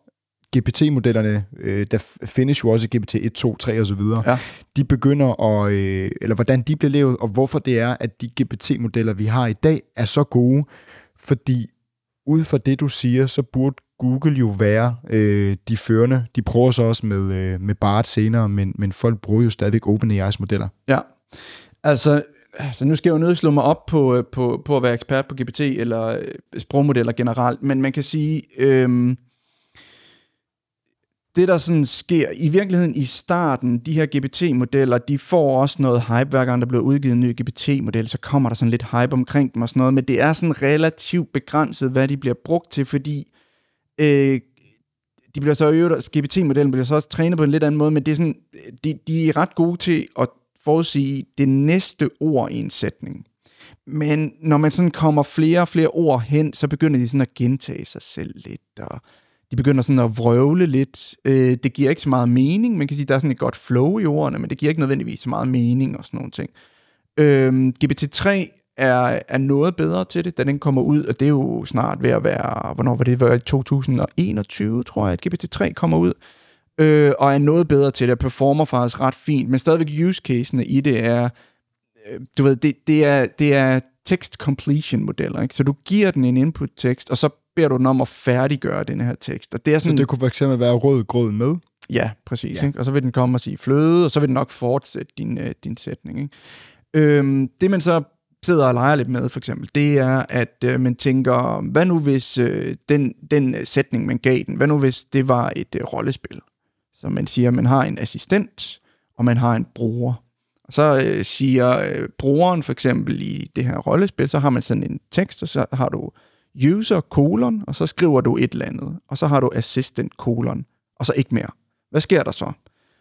GPT-modellerne, øh, der findes jo også GPT 1, 2, 3 og så videre, Ja. de begynder at, øh, eller hvordan de bliver lavet, og hvorfor det er, at de GPT-modeller, vi har i dag, er så gode, fordi ud fra det, du siger, så burde Google jo være øh, de førende. De prøver så også med, øh, med BART senere, men, men folk bruger jo stadigvæk OpenAI's modeller. Ja, altså, altså nu skal jeg jo nødt slå mig op på, øh, på, på at være ekspert på GPT eller øh, sprogmodeller generelt, men man kan sige, øh, det der sådan sker, i virkeligheden i starten, de her GPT-modeller, de får også noget hype, hver gang der bliver udgivet en ny GPT-model, så kommer der sådan lidt hype omkring dem og sådan noget, men det er sådan relativt begrænset, hvad de bliver brugt til, fordi øh, de bliver så øvet, GPT-modellen bliver så også trænet på en lidt anden måde, men det er sådan, de, de er ret gode til at forudsige det næste ord i en sætning. Men når man sådan kommer flere og flere ord hen, så begynder de sådan at gentage sig selv lidt, og de begynder sådan at vrøvle lidt. Øh, det giver ikke så meget mening. Man kan sige, at der er sådan et godt flow i ordene, men det giver ikke nødvendigvis så meget mening og sådan nogle ting. Øh, GPT-3 er, er noget bedre til det, da den kommer ud, og det er jo snart ved at være, hvornår var det, var i 2021, tror jeg, at GPT-3 kommer ud, øh, og er noget bedre til det, og performer faktisk ret fint, men stadigvæk use casene i det er, øh, du ved, det, det er, det er text completion modeller, ikke? så du giver den en input tekst, og så beder du den om at færdiggøre den her tekst, og det er Så sådan, det kunne for eksempel være rød grød med. Ja, præcis. Ja. Ikke? Og så vil den komme og sige fløde, og så vil den nok fortsætte din, øh, din sætning. Ikke? Øhm, det man så sidder og leger lidt med, for eksempel, det er, at øh, man tænker, hvad nu hvis øh, den, den øh, sætning, man gav den, hvad nu hvis det var et øh, rollespil? Så man siger, man har en assistent, og man har en bruger. Og så øh, siger øh, brugeren for eksempel i det her rollespil, så har man sådan en tekst, og så har du user kolon, og så skriver du et eller andet, og så har du assistant kolon, og så ikke mere. Hvad sker der så?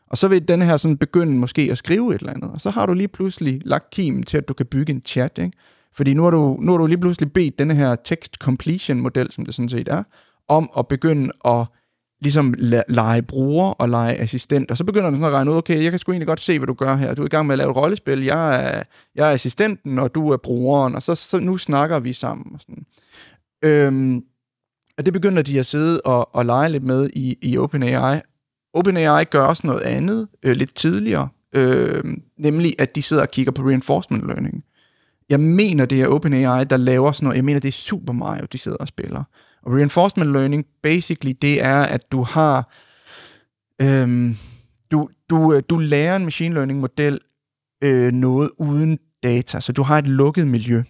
Og så vil den her sådan begynde måske at skrive et eller andet, og så har du lige pludselig lagt kimen til, at du kan bygge en chat, ikke? Fordi nu har du, nu har du lige pludselig bedt denne her text completion model, som det sådan set er, om at begynde at ligesom lege bruger og lege assistent, og så begynder den sådan at regne ud, okay, jeg kan sgu egentlig godt se, hvad du gør her. Du er i gang med at lave et rollespil, jeg er, jeg er assistenten, og du er brugeren, og så, så nu snakker vi sammen. Og sådan. Øhm, og det begynder de at sidde og, og lege lidt med i, i OpenAI. OpenAI gør også noget andet øh, lidt tidligere, øh, nemlig at de sidder og kigger på reinforcement learning. Jeg mener, det er OpenAI, der laver sådan noget. Jeg mener, det er Super Mario, de sidder og spiller. Og reinforcement learning, basically, det er, at du har... Øhm, du, du, øh, du lærer en machine learning model øh, noget uden data, så du har et lukket miljø.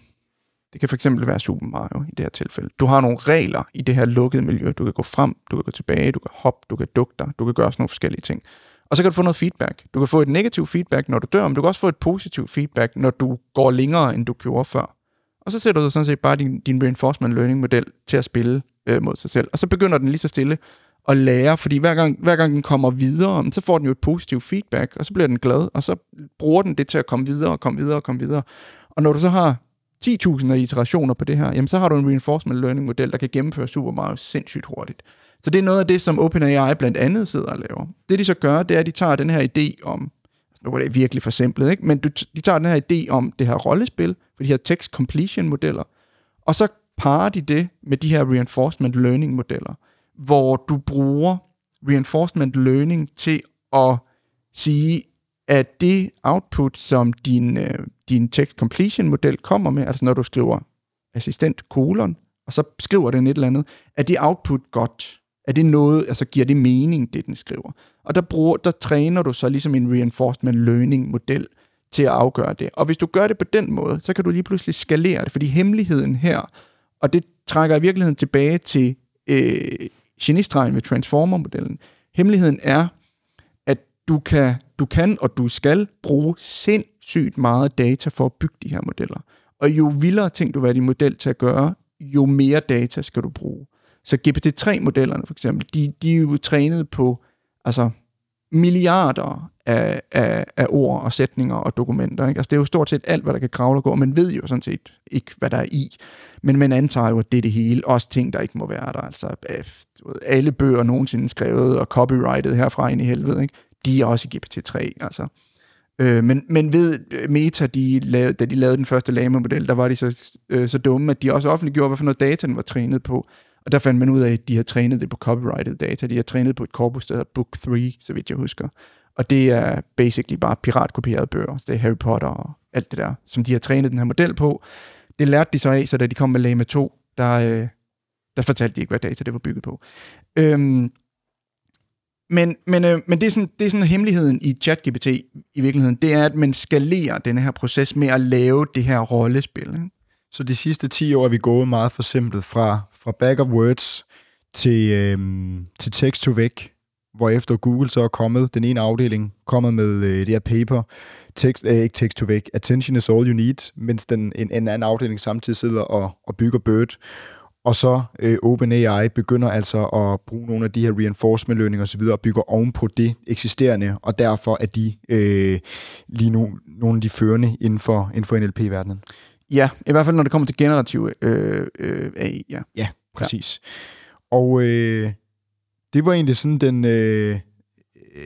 Det kan fx være Super Mario i det her tilfælde. Du har nogle regler i det her lukkede miljø. Du kan gå frem, du kan gå tilbage, du kan hoppe, du kan dukke dig, du kan gøre sådan nogle forskellige ting. Og så kan du få noget feedback. Du kan få et negativt feedback, når du dør, men du kan også få et positivt feedback, når du går længere, end du gjorde før. Og så sætter du sådan set bare din, din reinforcement learning model til at spille øh, mod sig selv. Og så begynder den lige så stille at lære, fordi hver gang, hver gang den kommer videre, så får den jo et positivt feedback, og så bliver den glad, og så bruger den det til at komme videre, og komme videre, og komme videre. Og når du så har 10.000 af iterationer på det her, jamen så har du en reinforcement learning model, der kan gennemføre Super meget sindssygt hurtigt. Så det er noget af det, som OpenAI blandt andet sidder og laver. Det de så gør, det er, at de tager den her idé om, altså, nu er det virkelig for simpelt, ikke? men de tager den her idé om det her rollespil, for de her text completion modeller, og så parer de det med de her reinforcement learning modeller, hvor du bruger reinforcement learning til at sige, at det output, som din, øh, din text completion model kommer med, altså når du skriver assistent kolon, og så skriver den et eller andet, er det output godt? Er det noget, altså giver det mening, det den skriver? Og der, bruger, der træner du så ligesom en reinforcement learning model til at afgøre det. Og hvis du gør det på den måde, så kan du lige pludselig skalere det, fordi hemmeligheden her, og det trækker i virkeligheden tilbage til øh, genistregen ved transformer-modellen, hemmeligheden er, at du kan, du kan og du skal bruge sindssygt meget data for at bygge de her modeller. Og jo vildere ting du vil have din model til at gøre, jo mere data skal du bruge. Så GPT-3-modellerne for eksempel, de, de er jo trænet på altså milliarder af, af, af ord og sætninger og dokumenter. Ikke? Altså, det er jo stort set alt, hvad der kan kravle og gå. Man ved jo sådan set ikke, hvad der er i. Men man antager jo, at det er det hele. Også ting, der ikke må være der. Altså, øh, du ved, alle bøger nogensinde skrevet og copyrightet herfra ind i helvede, ikke? De er også i GPT-3. Altså. Øh, men, men ved øh, Meta, de lavede, da de lavede den første Lama-model, der var de så, øh, så dumme, at de også offentliggjorde, hvad for noget data den var trænet på. Og der fandt man ud af, at de har trænet det på copyrighted data. De har trænet på et korpus, der hedder Book 3, så vidt jeg husker. Og det er basically bare piratkopierede bøger. Det er Harry Potter og alt det der, som de har trænet den her model på. Det lærte de så af, så da de kom med Lama 2, der, øh, der fortalte de ikke, hvad data det var bygget på. Øhm, men, men, øh, men det, er sådan, det er sådan hemmeligheden i ChatGPT i virkeligheden, det er, at man skalerer den her proces med at lave det her rollespil. Ikke? Så de sidste 10 år er vi gået meget for simpelt fra, fra back of words til, øh, til text to væk, hvor efter Google så er kommet, den ene afdeling, kommet med øh, det her paper, text, øh, ikke text to væk, attention is all you need, mens den, en, en anden afdeling samtidig sidder og, og bygger Bird. Og så øh, OpenAI begynder altså at bruge nogle af de her reinforcement learning osv. og bygger oven på det eksisterende, og derfor er de øh, lige nu nogle af de førende inden for, inden for NLP-verdenen. Ja, i hvert fald når det kommer til generativ øh, øh, AI, ja. Ja, præcis. Ja. Og øh, det var egentlig sådan den... Øh, øh,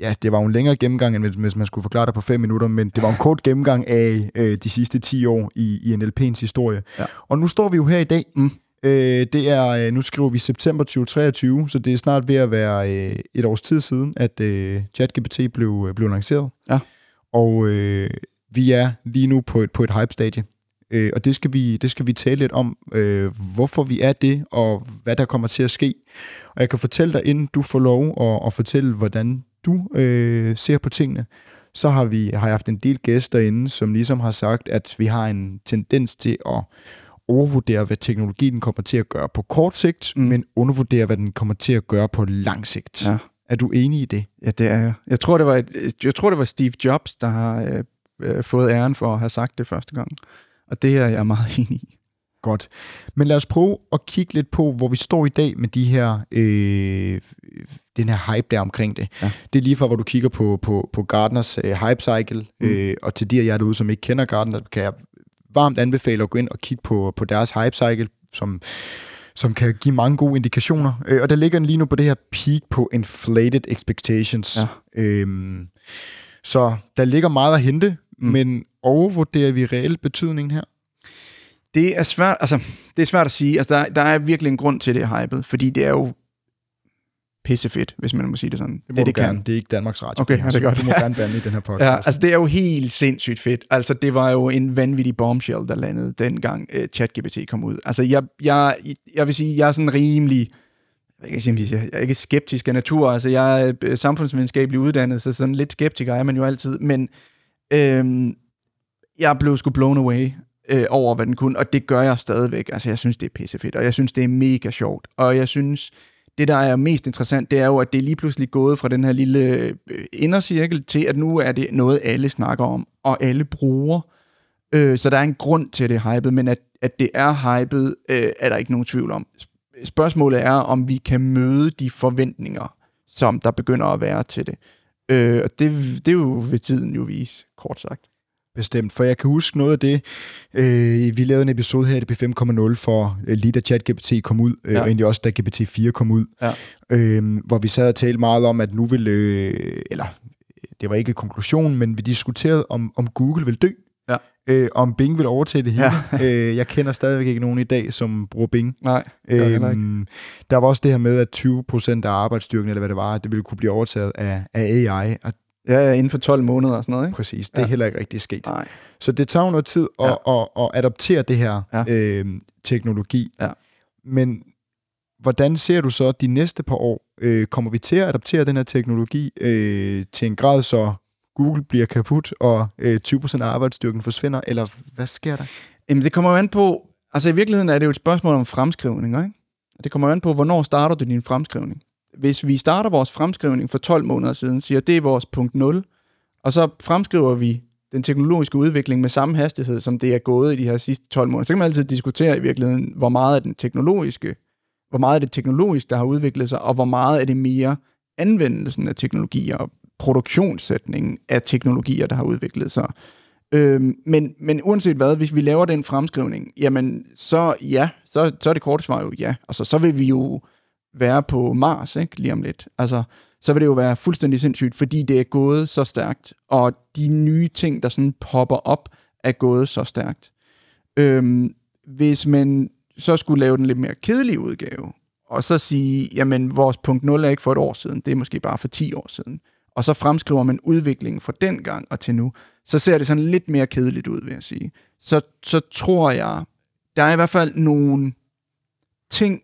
ja, det var jo en længere gennemgang, end hvis man skulle forklare det på fem minutter, men det var en kort gennemgang af øh, de sidste 10 år i, i NLP'ens historie. Ja. Og nu står vi jo her i dag. Mm. Øh, det er, øh, nu skriver vi september 2023, så det er snart ved at være øh, et års tid siden, at øh, ChatGPT blev, øh, blev lanceret. Ja. Og øh, vi er lige nu på et, på et hype-stadie. Øh, og det skal, vi, det skal vi tale lidt om, øh, hvorfor vi er det, og hvad der kommer til at ske. Og jeg kan fortælle dig, inden du får lov at, at fortælle, hvordan du øh, ser på tingene, så har vi har jeg haft en del gæster inde, som ligesom har sagt, at vi har en tendens til at overvurdere, hvad teknologien kommer til at gøre på kort sigt, mm. men undervurdere, hvad den kommer til at gøre på lang sigt. Ja. Er du enig i det? Ja, det er jeg. Jeg tror, det var, et, jeg tror, det var Steve Jobs, der har øh, øh, fået æren for at have sagt det første gang. Og det er jeg meget enig i. Godt. Men lad os prøve at kigge lidt på, hvor vi står i dag med de her, øh, den her hype der omkring det. Ja. Det er lige fra, hvor du kigger på, på, på Gardners øh, hype cycle, mm. øh, og til de af jer derude, som ikke kender Gardner, kan jeg varmt anbefale at gå ind og kigge på, på deres hype cycle, som som kan give mange gode indikationer. Øh, og der ligger lige nu på det her peak på inflated expectations. Ja. Øhm, så der ligger meget at hente, mm. men overvurderer vi reelt betydningen her? Det er svært, altså, det er svært at sige. Altså, der, der er virkelig en grund til det hypet, fordi det er jo pissefedt, hvis man må sige det sådan. Det må det, det kan. Gerne. Det er ikke Danmarks Radio. Okay, ja, det er godt. Du må gerne bande i den her podcast. Ja, altså det er jo helt sindssygt fedt. Altså det var jo en vanvittig bombshell, der landede dengang uh, ChatGPT kom ud. Altså jeg, jeg, jeg vil sige, jeg er sådan rimelig jeg kan sige, jeg er ikke skeptisk af natur, altså jeg er øh, samfundsvidenskabelig uddannet, så sådan lidt skeptiker er man jo altid, men øhm, jeg blev sgu blown away øh, over, hvad den kunne, og det gør jeg stadigvæk. Altså jeg synes, det er pissefedt, og jeg synes, det er mega sjovt, og jeg synes, det, der er mest interessant, det er jo, at det er lige pludselig gået fra den her lille øh, indercirkel til, at nu er det noget, alle snakker om, og alle bruger. Øh, så der er en grund til, at det er hypet, men at, at det er hypet, øh, er der ikke nogen tvivl om. Spørgsmålet er, om vi kan møde de forventninger, som der begynder at være til det. Øh, og det, det er jo ved tiden jo vise, kort sagt. Bestemt, for jeg kan huske noget af det. Øh, vi lavede en episode her i P5.0 for øh, lige da ChatGPT kom ud, øh, ja. og egentlig også da GPT-4 kom ud, ja. øh, hvor vi sad og talte meget om, at nu ville, øh, eller det var ikke konklusionen, men vi diskuterede, om, om Google vil dø. Ja. Øh, om Bing vil overtage det hele. Ja. øh, jeg kender stadigvæk ikke nogen i dag, som bruger Bing. Nej, øh, ikke. Der var også det her med, at 20% af arbejdsstyrken, eller hvad det var, det ville kunne blive overtaget af, af AI, og Ja, ja, inden for 12 måneder og sådan noget, ikke? Præcis, det ja. er heller ikke rigtig sket. Nej. Så det tager noget tid at, ja. at, at adoptere det her ja. øh, teknologi. Ja. Men hvordan ser du så de næste par år? Øh, kommer vi til at adoptere den her teknologi øh, til en grad, så Google bliver kaput, og øh, 20% af arbejdsstyrken forsvinder, eller hvad sker der? Jamen, det kommer jo an på, altså i virkeligheden er det jo et spørgsmål om fremskrivning, ikke? Det kommer jo an på, hvornår starter du din fremskrivning hvis vi starter vores fremskrivning for 12 måneder siden, siger, det er vores punkt 0, og så fremskriver vi den teknologiske udvikling med samme hastighed, som det er gået i de her sidste 12 måneder, så kan man altid diskutere i virkeligheden, hvor meget er den teknologiske, hvor meget er det teknologisk, der har udviklet sig, og hvor meget er det mere anvendelsen af teknologier, og produktionssætningen af teknologier, der har udviklet sig. Øhm, men, men uanset hvad, hvis vi laver den fremskrivning, jamen så ja, så, så er det korte svar jo ja. Altså så vil vi jo være på Mars ikke, lige om lidt. Altså, så vil det jo være fuldstændig sindssygt, fordi det er gået så stærkt, og de nye ting, der sådan popper op, er gået så stærkt. Øhm, hvis man så skulle lave den lidt mere kedelige udgave, og så sige, jamen vores punkt 0 er ikke for et år siden, det er måske bare for 10 år siden, og så fremskriver man udviklingen fra den gang og til nu, så ser det sådan lidt mere kedeligt ud, vil jeg sige. Så, så tror jeg, der er i hvert fald nogle ting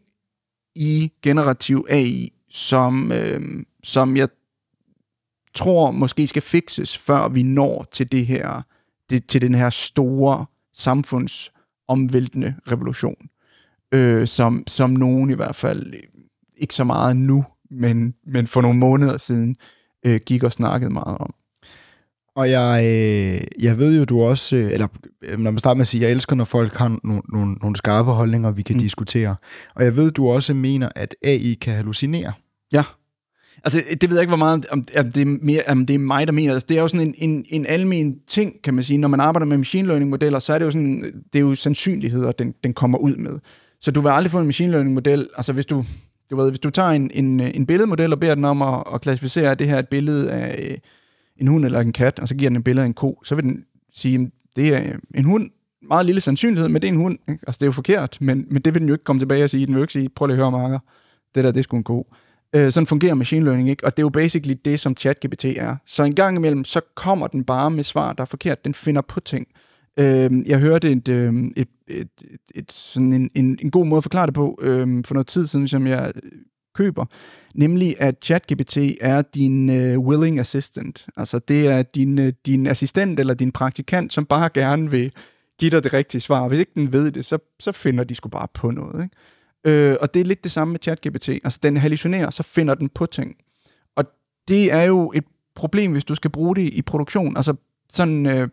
i generativ AI, som, øh, som jeg tror måske skal fikses, før vi når til det her, det, til den her store samfundsomvæltende revolution, øh, som, som nogen i hvert fald ikke så meget nu, men, men for nogle måneder siden øh, gik og snakkede meget om. Og jeg, øh, jeg ved jo, du også, øh, eller øh, når man starter med at sige, jeg elsker, når folk har nogle, nogle, nogle skarpe holdninger, vi kan mm. diskutere. Og jeg ved, du også mener, at AI kan hallucinere. Ja. Altså, det ved jeg ikke, hvor meget, om, om, det, er mere, om det er mig, der mener. Altså, det er jo sådan en, en, en almen ting, kan man sige. Når man arbejder med machine learning-modeller, så er det jo sådan, det er jo sandsynligheder, den, den kommer ud med. Så du vil aldrig få en machine learning-model, altså hvis du, du ved, hvis du tager en, en, en billedmodel og beder den om at, at klassificere, at det her er et billede af en hund eller en kat, og så giver den et billede af en ko, så vil den sige, det er øh, en hund, meget lille sandsynlighed, men det er en hund. Ikke? Altså, det er jo forkert, men, men det vil den jo ikke komme tilbage og sige. Den vil jo ikke sige, prøv lige at høre, Marker, det der, det er sgu en ko. Øh, sådan fungerer machine learning ikke, og det er jo basically det, som ChatGPT er. Så en gang imellem, så kommer den bare med svar, der er forkert. Den finder på ting. Øh, jeg hørte et, øh, et, et, et, et, sådan en, en, en god måde at forklare det på øh, for noget tid siden, som jeg køber, nemlig at ChatGPT er din øh, willing assistant. Altså det er din, øh, din assistent eller din praktikant, som bare gerne vil give dig det rigtige svar. Hvis ikke den ved det, så, så finder de sgu bare på noget. Ikke? Øh, og det er lidt det samme med ChatGPT. Altså den hallucinerer, så finder den på ting. Og det er jo et problem, hvis du skal bruge det i produktion. Altså sådan... øh,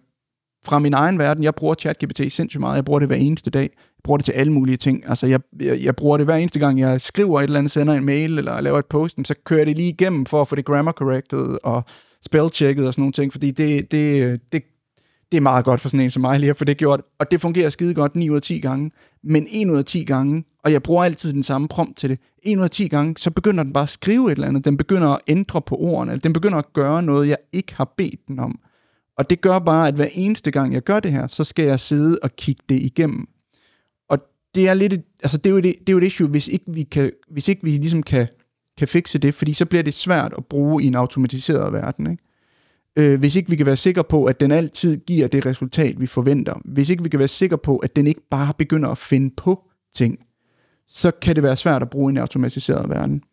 fra min egen verden, jeg bruger ChatGPT sindssygt meget. Jeg bruger det hver eneste dag. Jeg bruger det til alle mulige ting. Altså, jeg, jeg, jeg bruger det hver eneste gang, jeg skriver et eller andet, sender en mail, eller laver et post, så kører jeg det lige igennem for at få det grammar corrected, og spellchecket og sådan nogle ting, fordi det, det, det, det er meget godt for sådan en som mig lige at få det gjort, og det fungerer skide godt 9 ud af 10 gange, men 1 ud af 10 gange, og jeg bruger altid den samme prompt til det, 1 ud af 10 gange, så begynder den bare at skrive et eller andet, den begynder at ændre på ordene, den begynder at gøre noget, jeg ikke har bedt den om. Og det gør bare, at hver eneste gang, jeg gør det her, så skal jeg sidde og kigge det igennem. Det er lidt, altså det er jo det, det, er jo et issue, hvis ikke vi, kan, hvis ikke vi ligesom kan, kan fikse det, fordi så bliver det svært at bruge i en automatiseret verden. Ikke? Øh, hvis ikke vi kan være sikre på, at den altid giver det resultat, vi forventer. Hvis ikke vi kan være sikre på, at den ikke bare begynder at finde på ting, så kan det være svært at bruge i en automatiseret verden.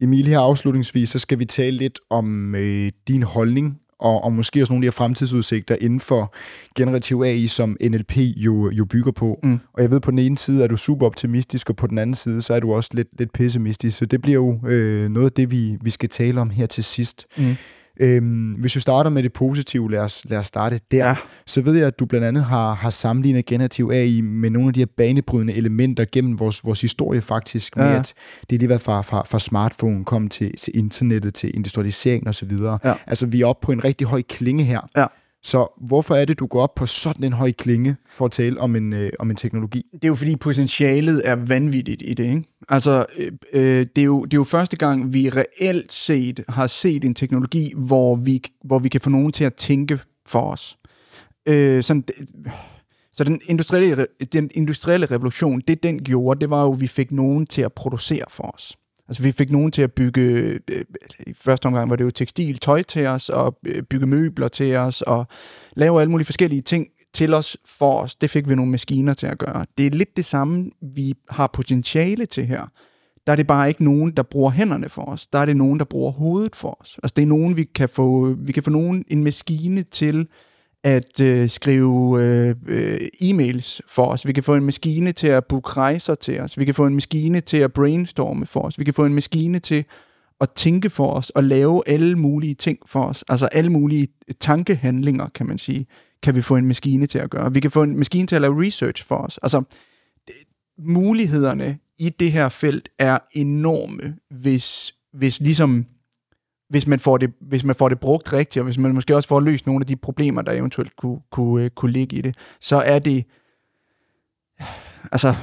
Emil, her afslutningsvis, så skal vi tale lidt om øh, din holdning, og, og måske også nogle af de her fremtidsudsigter inden for generativ AI, som NLP jo, jo bygger på. Mm. Og jeg ved, på den ene side er du super optimistisk, og på den anden side, så er du også lidt, lidt pessimistisk. Så det bliver jo øh, noget af det, vi, vi skal tale om her til sidst. Mm. Øhm, hvis vi starter med det positive, lad os, lad os starte der. Ja. Så ved jeg, at du blandt andet har, har sammenlignet generativ AI med nogle af de her banebrydende elementer gennem vores, vores historie faktisk, med ja. at det er lige været fra, fra, fra smartphone, kom til, til internettet, til industrialisering osv. Ja. Altså vi er oppe på en rigtig høj klinge her. Ja. Så hvorfor er det, du går op på sådan en høj klinge for at tale om en, øh, om en teknologi? Det er jo fordi potentialet er vanvittigt i det. Ikke? Altså, øh, øh det, er jo, det er jo første gang, vi reelt set har set en teknologi, hvor vi, hvor vi kan få nogen til at tænke for os. Øh, sådan, så den industrielle, den industrielle revolution, det den gjorde, det var jo, at vi fik nogen til at producere for os. Altså vi fik nogen til at bygge, øh, i første omgang var det jo tekstil, tøj til os, og øh, bygge møbler til os, og lave alle mulige forskellige ting til os for os. Det fik vi nogle maskiner til at gøre. Det er lidt det samme, vi har potentiale til her. Der er det bare ikke nogen, der bruger hænderne for os. Der er det nogen, der bruger hovedet for os. Altså det er nogen, vi kan få, vi kan få nogen, en maskine til at øh, skrive øh, øh, e-mails for os. Vi kan få en maskine til at booke rejser til os. Vi kan få en maskine til at brainstorme for os. Vi kan få en maskine til at tænke for os og lave alle mulige ting for os. Altså alle mulige tankehandlinger, kan man sige, kan vi få en maskine til at gøre. Vi kan få en maskine til at lave research for os. Altså, mulighederne i det her felt er enorme, hvis, hvis ligesom hvis man, får det, hvis man får det brugt rigtigt, og hvis man måske også får løst nogle af de problemer, der eventuelt kunne, kunne, øh, kunne ligge i det, så er det, altså,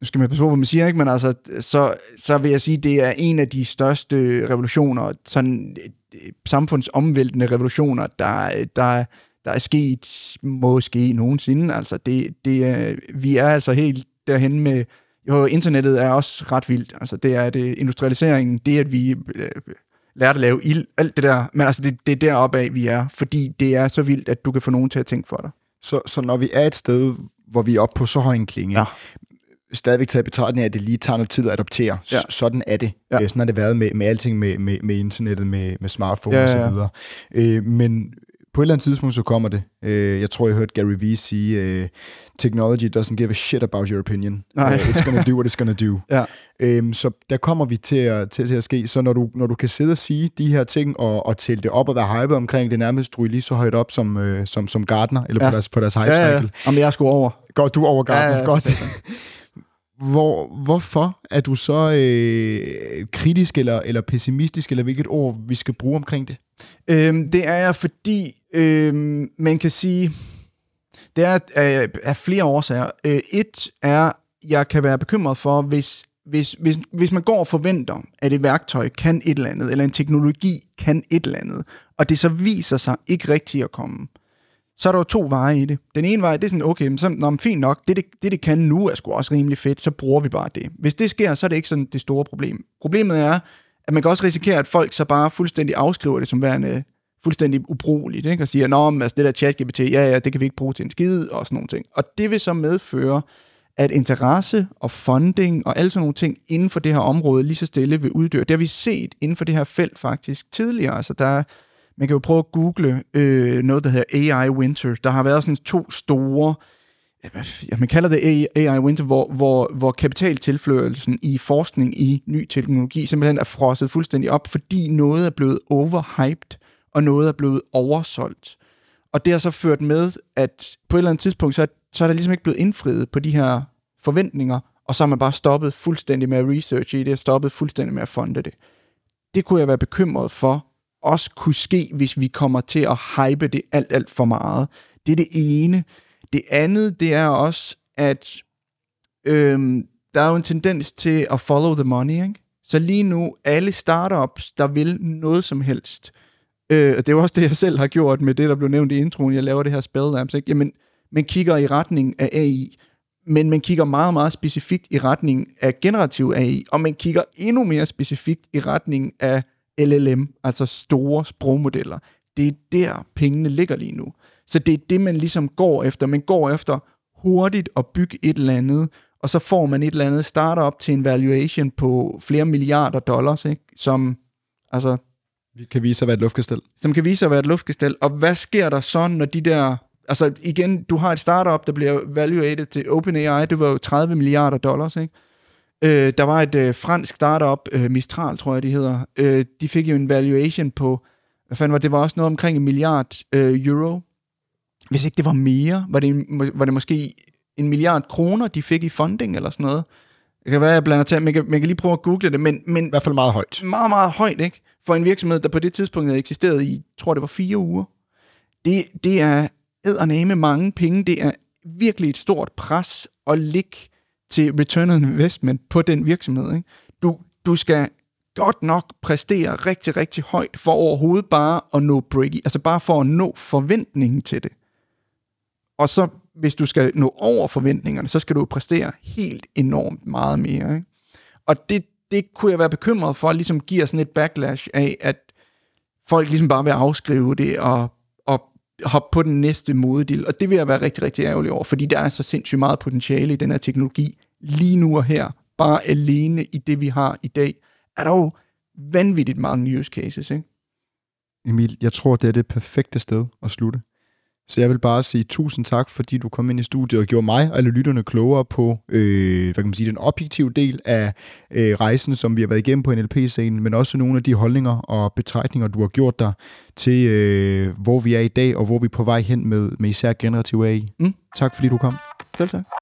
nu skal man passe på, hvad man siger, ikke? men altså, så, så vil jeg sige, det er en af de største revolutioner, sådan øh, samfundsomvæltende revolutioner, der, der, der er sket måske nogensinde. Altså, det, det vi er altså helt derhen med, jo, internettet er også ret vildt. Altså, det er det, industrialiseringen, det at vi øh, lærte at lave ild, alt det der, men altså, det, det er deroppe af, vi er, fordi det er så vildt, at du kan få nogen til at tænke for dig. Så, så når vi er et sted, hvor vi er oppe på så høj en klinge, ja. stadigvæk taget betragtning af, at det lige tager noget tid at adoptere. Ja. Sådan er det. Ja. Sådan har det været med, med alting med, med, med internettet, med, med smartphones ja, ja, ja. og så videre. Øh, men på et eller andet tidspunkt, så kommer det. Øh, jeg tror, jeg hørte Gary Vee sige, uh, technology doesn't give a shit about your opinion. Nej. Uh, it's gonna do what it's gonna do. ja. øhm, så der kommer vi til at, til, til at ske. Så når du, når du kan sidde og sige de her ting, og, og tælle det op og være hyped omkring det, nærmest ryge lige så højt op som, øh, som, som Gardner, eller ja. på deres, på deres hype cycle. Ja, ja. Jamen, jeg skulle over. Går du over Gardner? Ja, ja, godt. Hvor, hvorfor er du så øh, kritisk eller, eller pessimistisk, eller hvilket ord vi skal bruge omkring det? Øhm, det er jeg, fordi øhm, man kan sige, det er af, af flere årsager. Øh, et er, jeg kan være bekymret for, hvis, hvis, hvis, hvis man går og forventer, at et værktøj kan et eller andet, eller en teknologi kan et eller andet, og det så viser sig ikke rigtigt at komme, så er der jo to veje i det. Den ene vej, det er sådan, okay, men så, nå, fint nok, det det, det det kan nu er sgu også rimelig fedt, så bruger vi bare det. Hvis det sker, så er det ikke sådan det store problem. Problemet er, at man kan også risikere, at folk så bare fuldstændig afskriver det som værende fuldstændig ubrugeligt, ikke? og siger, nå, men altså det der chat-GPT, ja, ja, det kan vi ikke bruge til en skide, og sådan nogle ting. Og det vil så medføre, at interesse og funding og alle sådan nogle ting inden for det her område lige så stille vil uddøre. Det har vi set inden for det her felt faktisk tidligere. Altså der, man kan jo prøve at google øh, noget, der hedder AI Winter. Der har været sådan to store ja, man kalder det AI Winter, hvor, hvor, hvor kapitaltilførelsen i forskning i ny teknologi simpelthen er frosset fuldstændig op, fordi noget er blevet overhyped, og noget er blevet oversolgt. Og det har så ført med, at på et eller andet tidspunkt, så er, så er der ligesom ikke blevet indfriet på de her forventninger, og så er man bare stoppet fuldstændig med at researche i det, og stoppet fuldstændig med at funde det. Det kunne jeg være bekymret for, også kunne ske, hvis vi kommer til at hype det alt, alt for meget. Det er det ene. Det andet, det er også, at øhm, der er jo en tendens til at follow the money, ikke? Så lige nu, alle startups, der vil noget som helst, øh, det er jo også det, jeg selv har gjort med det, der blev nævnt i introen, jeg laver det her Spell Labs, ikke? Jamen, man kigger i retning af AI, men man kigger meget, meget specifikt i retning af generativ AI, og man kigger endnu mere specifikt i retning af LLM, altså store sprogmodeller. Det er der, pengene ligger lige nu. Så det er det, man ligesom går efter. Man går efter hurtigt at bygge et eller andet, og så får man et eller andet startup til en valuation på flere milliarder dollars, ikke? som altså, kan vise sig at være et luftkastel. Som kan vise sig at være et luftkastel. Og hvad sker der så, når de der... Altså igen, du har et startup, der bliver valuated til OpenAI, det var jo 30 milliarder dollars, ikke? Øh, der var et øh, fransk startup, øh, Mistral tror jeg, de hedder. Øh, de fik jo en valuation på, hvad fanden var det, var også noget omkring en milliard øh, euro. Hvis ikke det var mere, var det, var det måske en milliard kroner, de fik i funding eller sådan noget. Det kan være, jeg blander til, man kan, man kan lige prøve at google det, men, men... I hvert fald meget højt. Meget, meget højt, ikke? For en virksomhed, der på det tidspunkt havde eksisteret i, tror det var fire uger. Det, det er med mange penge. Det er virkelig et stort pres at ligge til return on investment på den virksomhed. Ikke? Du, du skal godt nok præstere rigtig, rigtig højt for overhovedet bare at nå break altså bare for at nå forventningen til det. Og så, hvis du skal nå over forventningerne, så skal du præstere helt enormt meget mere. Ikke? Og det, det kunne jeg være bekymret for, ligesom giver sådan et backlash af, at folk ligesom bare vil afskrive det og, og hoppe på den næste modedil. Og det vil jeg være rigtig, rigtig ærgerlig over, fordi der er så sindssygt meget potentiale i den her teknologi lige nu og her. Bare alene i det, vi har i dag, er der jo vanvittigt mange use cases, ikke? Emil, jeg tror, det er det perfekte sted at slutte. Så jeg vil bare sige tusind tak, fordi du kom ind i studiet og gjorde mig og alle lytterne klogere på øh, hvad kan man sige, den objektive del af øh, rejsen, som vi har været igennem på NLP-scenen, men også nogle af de holdninger og betragtninger, du har gjort dig til, øh, hvor vi er i dag, og hvor vi er på vej hen med, med især generativ AI. Mm. Tak fordi du kom. Selv tak.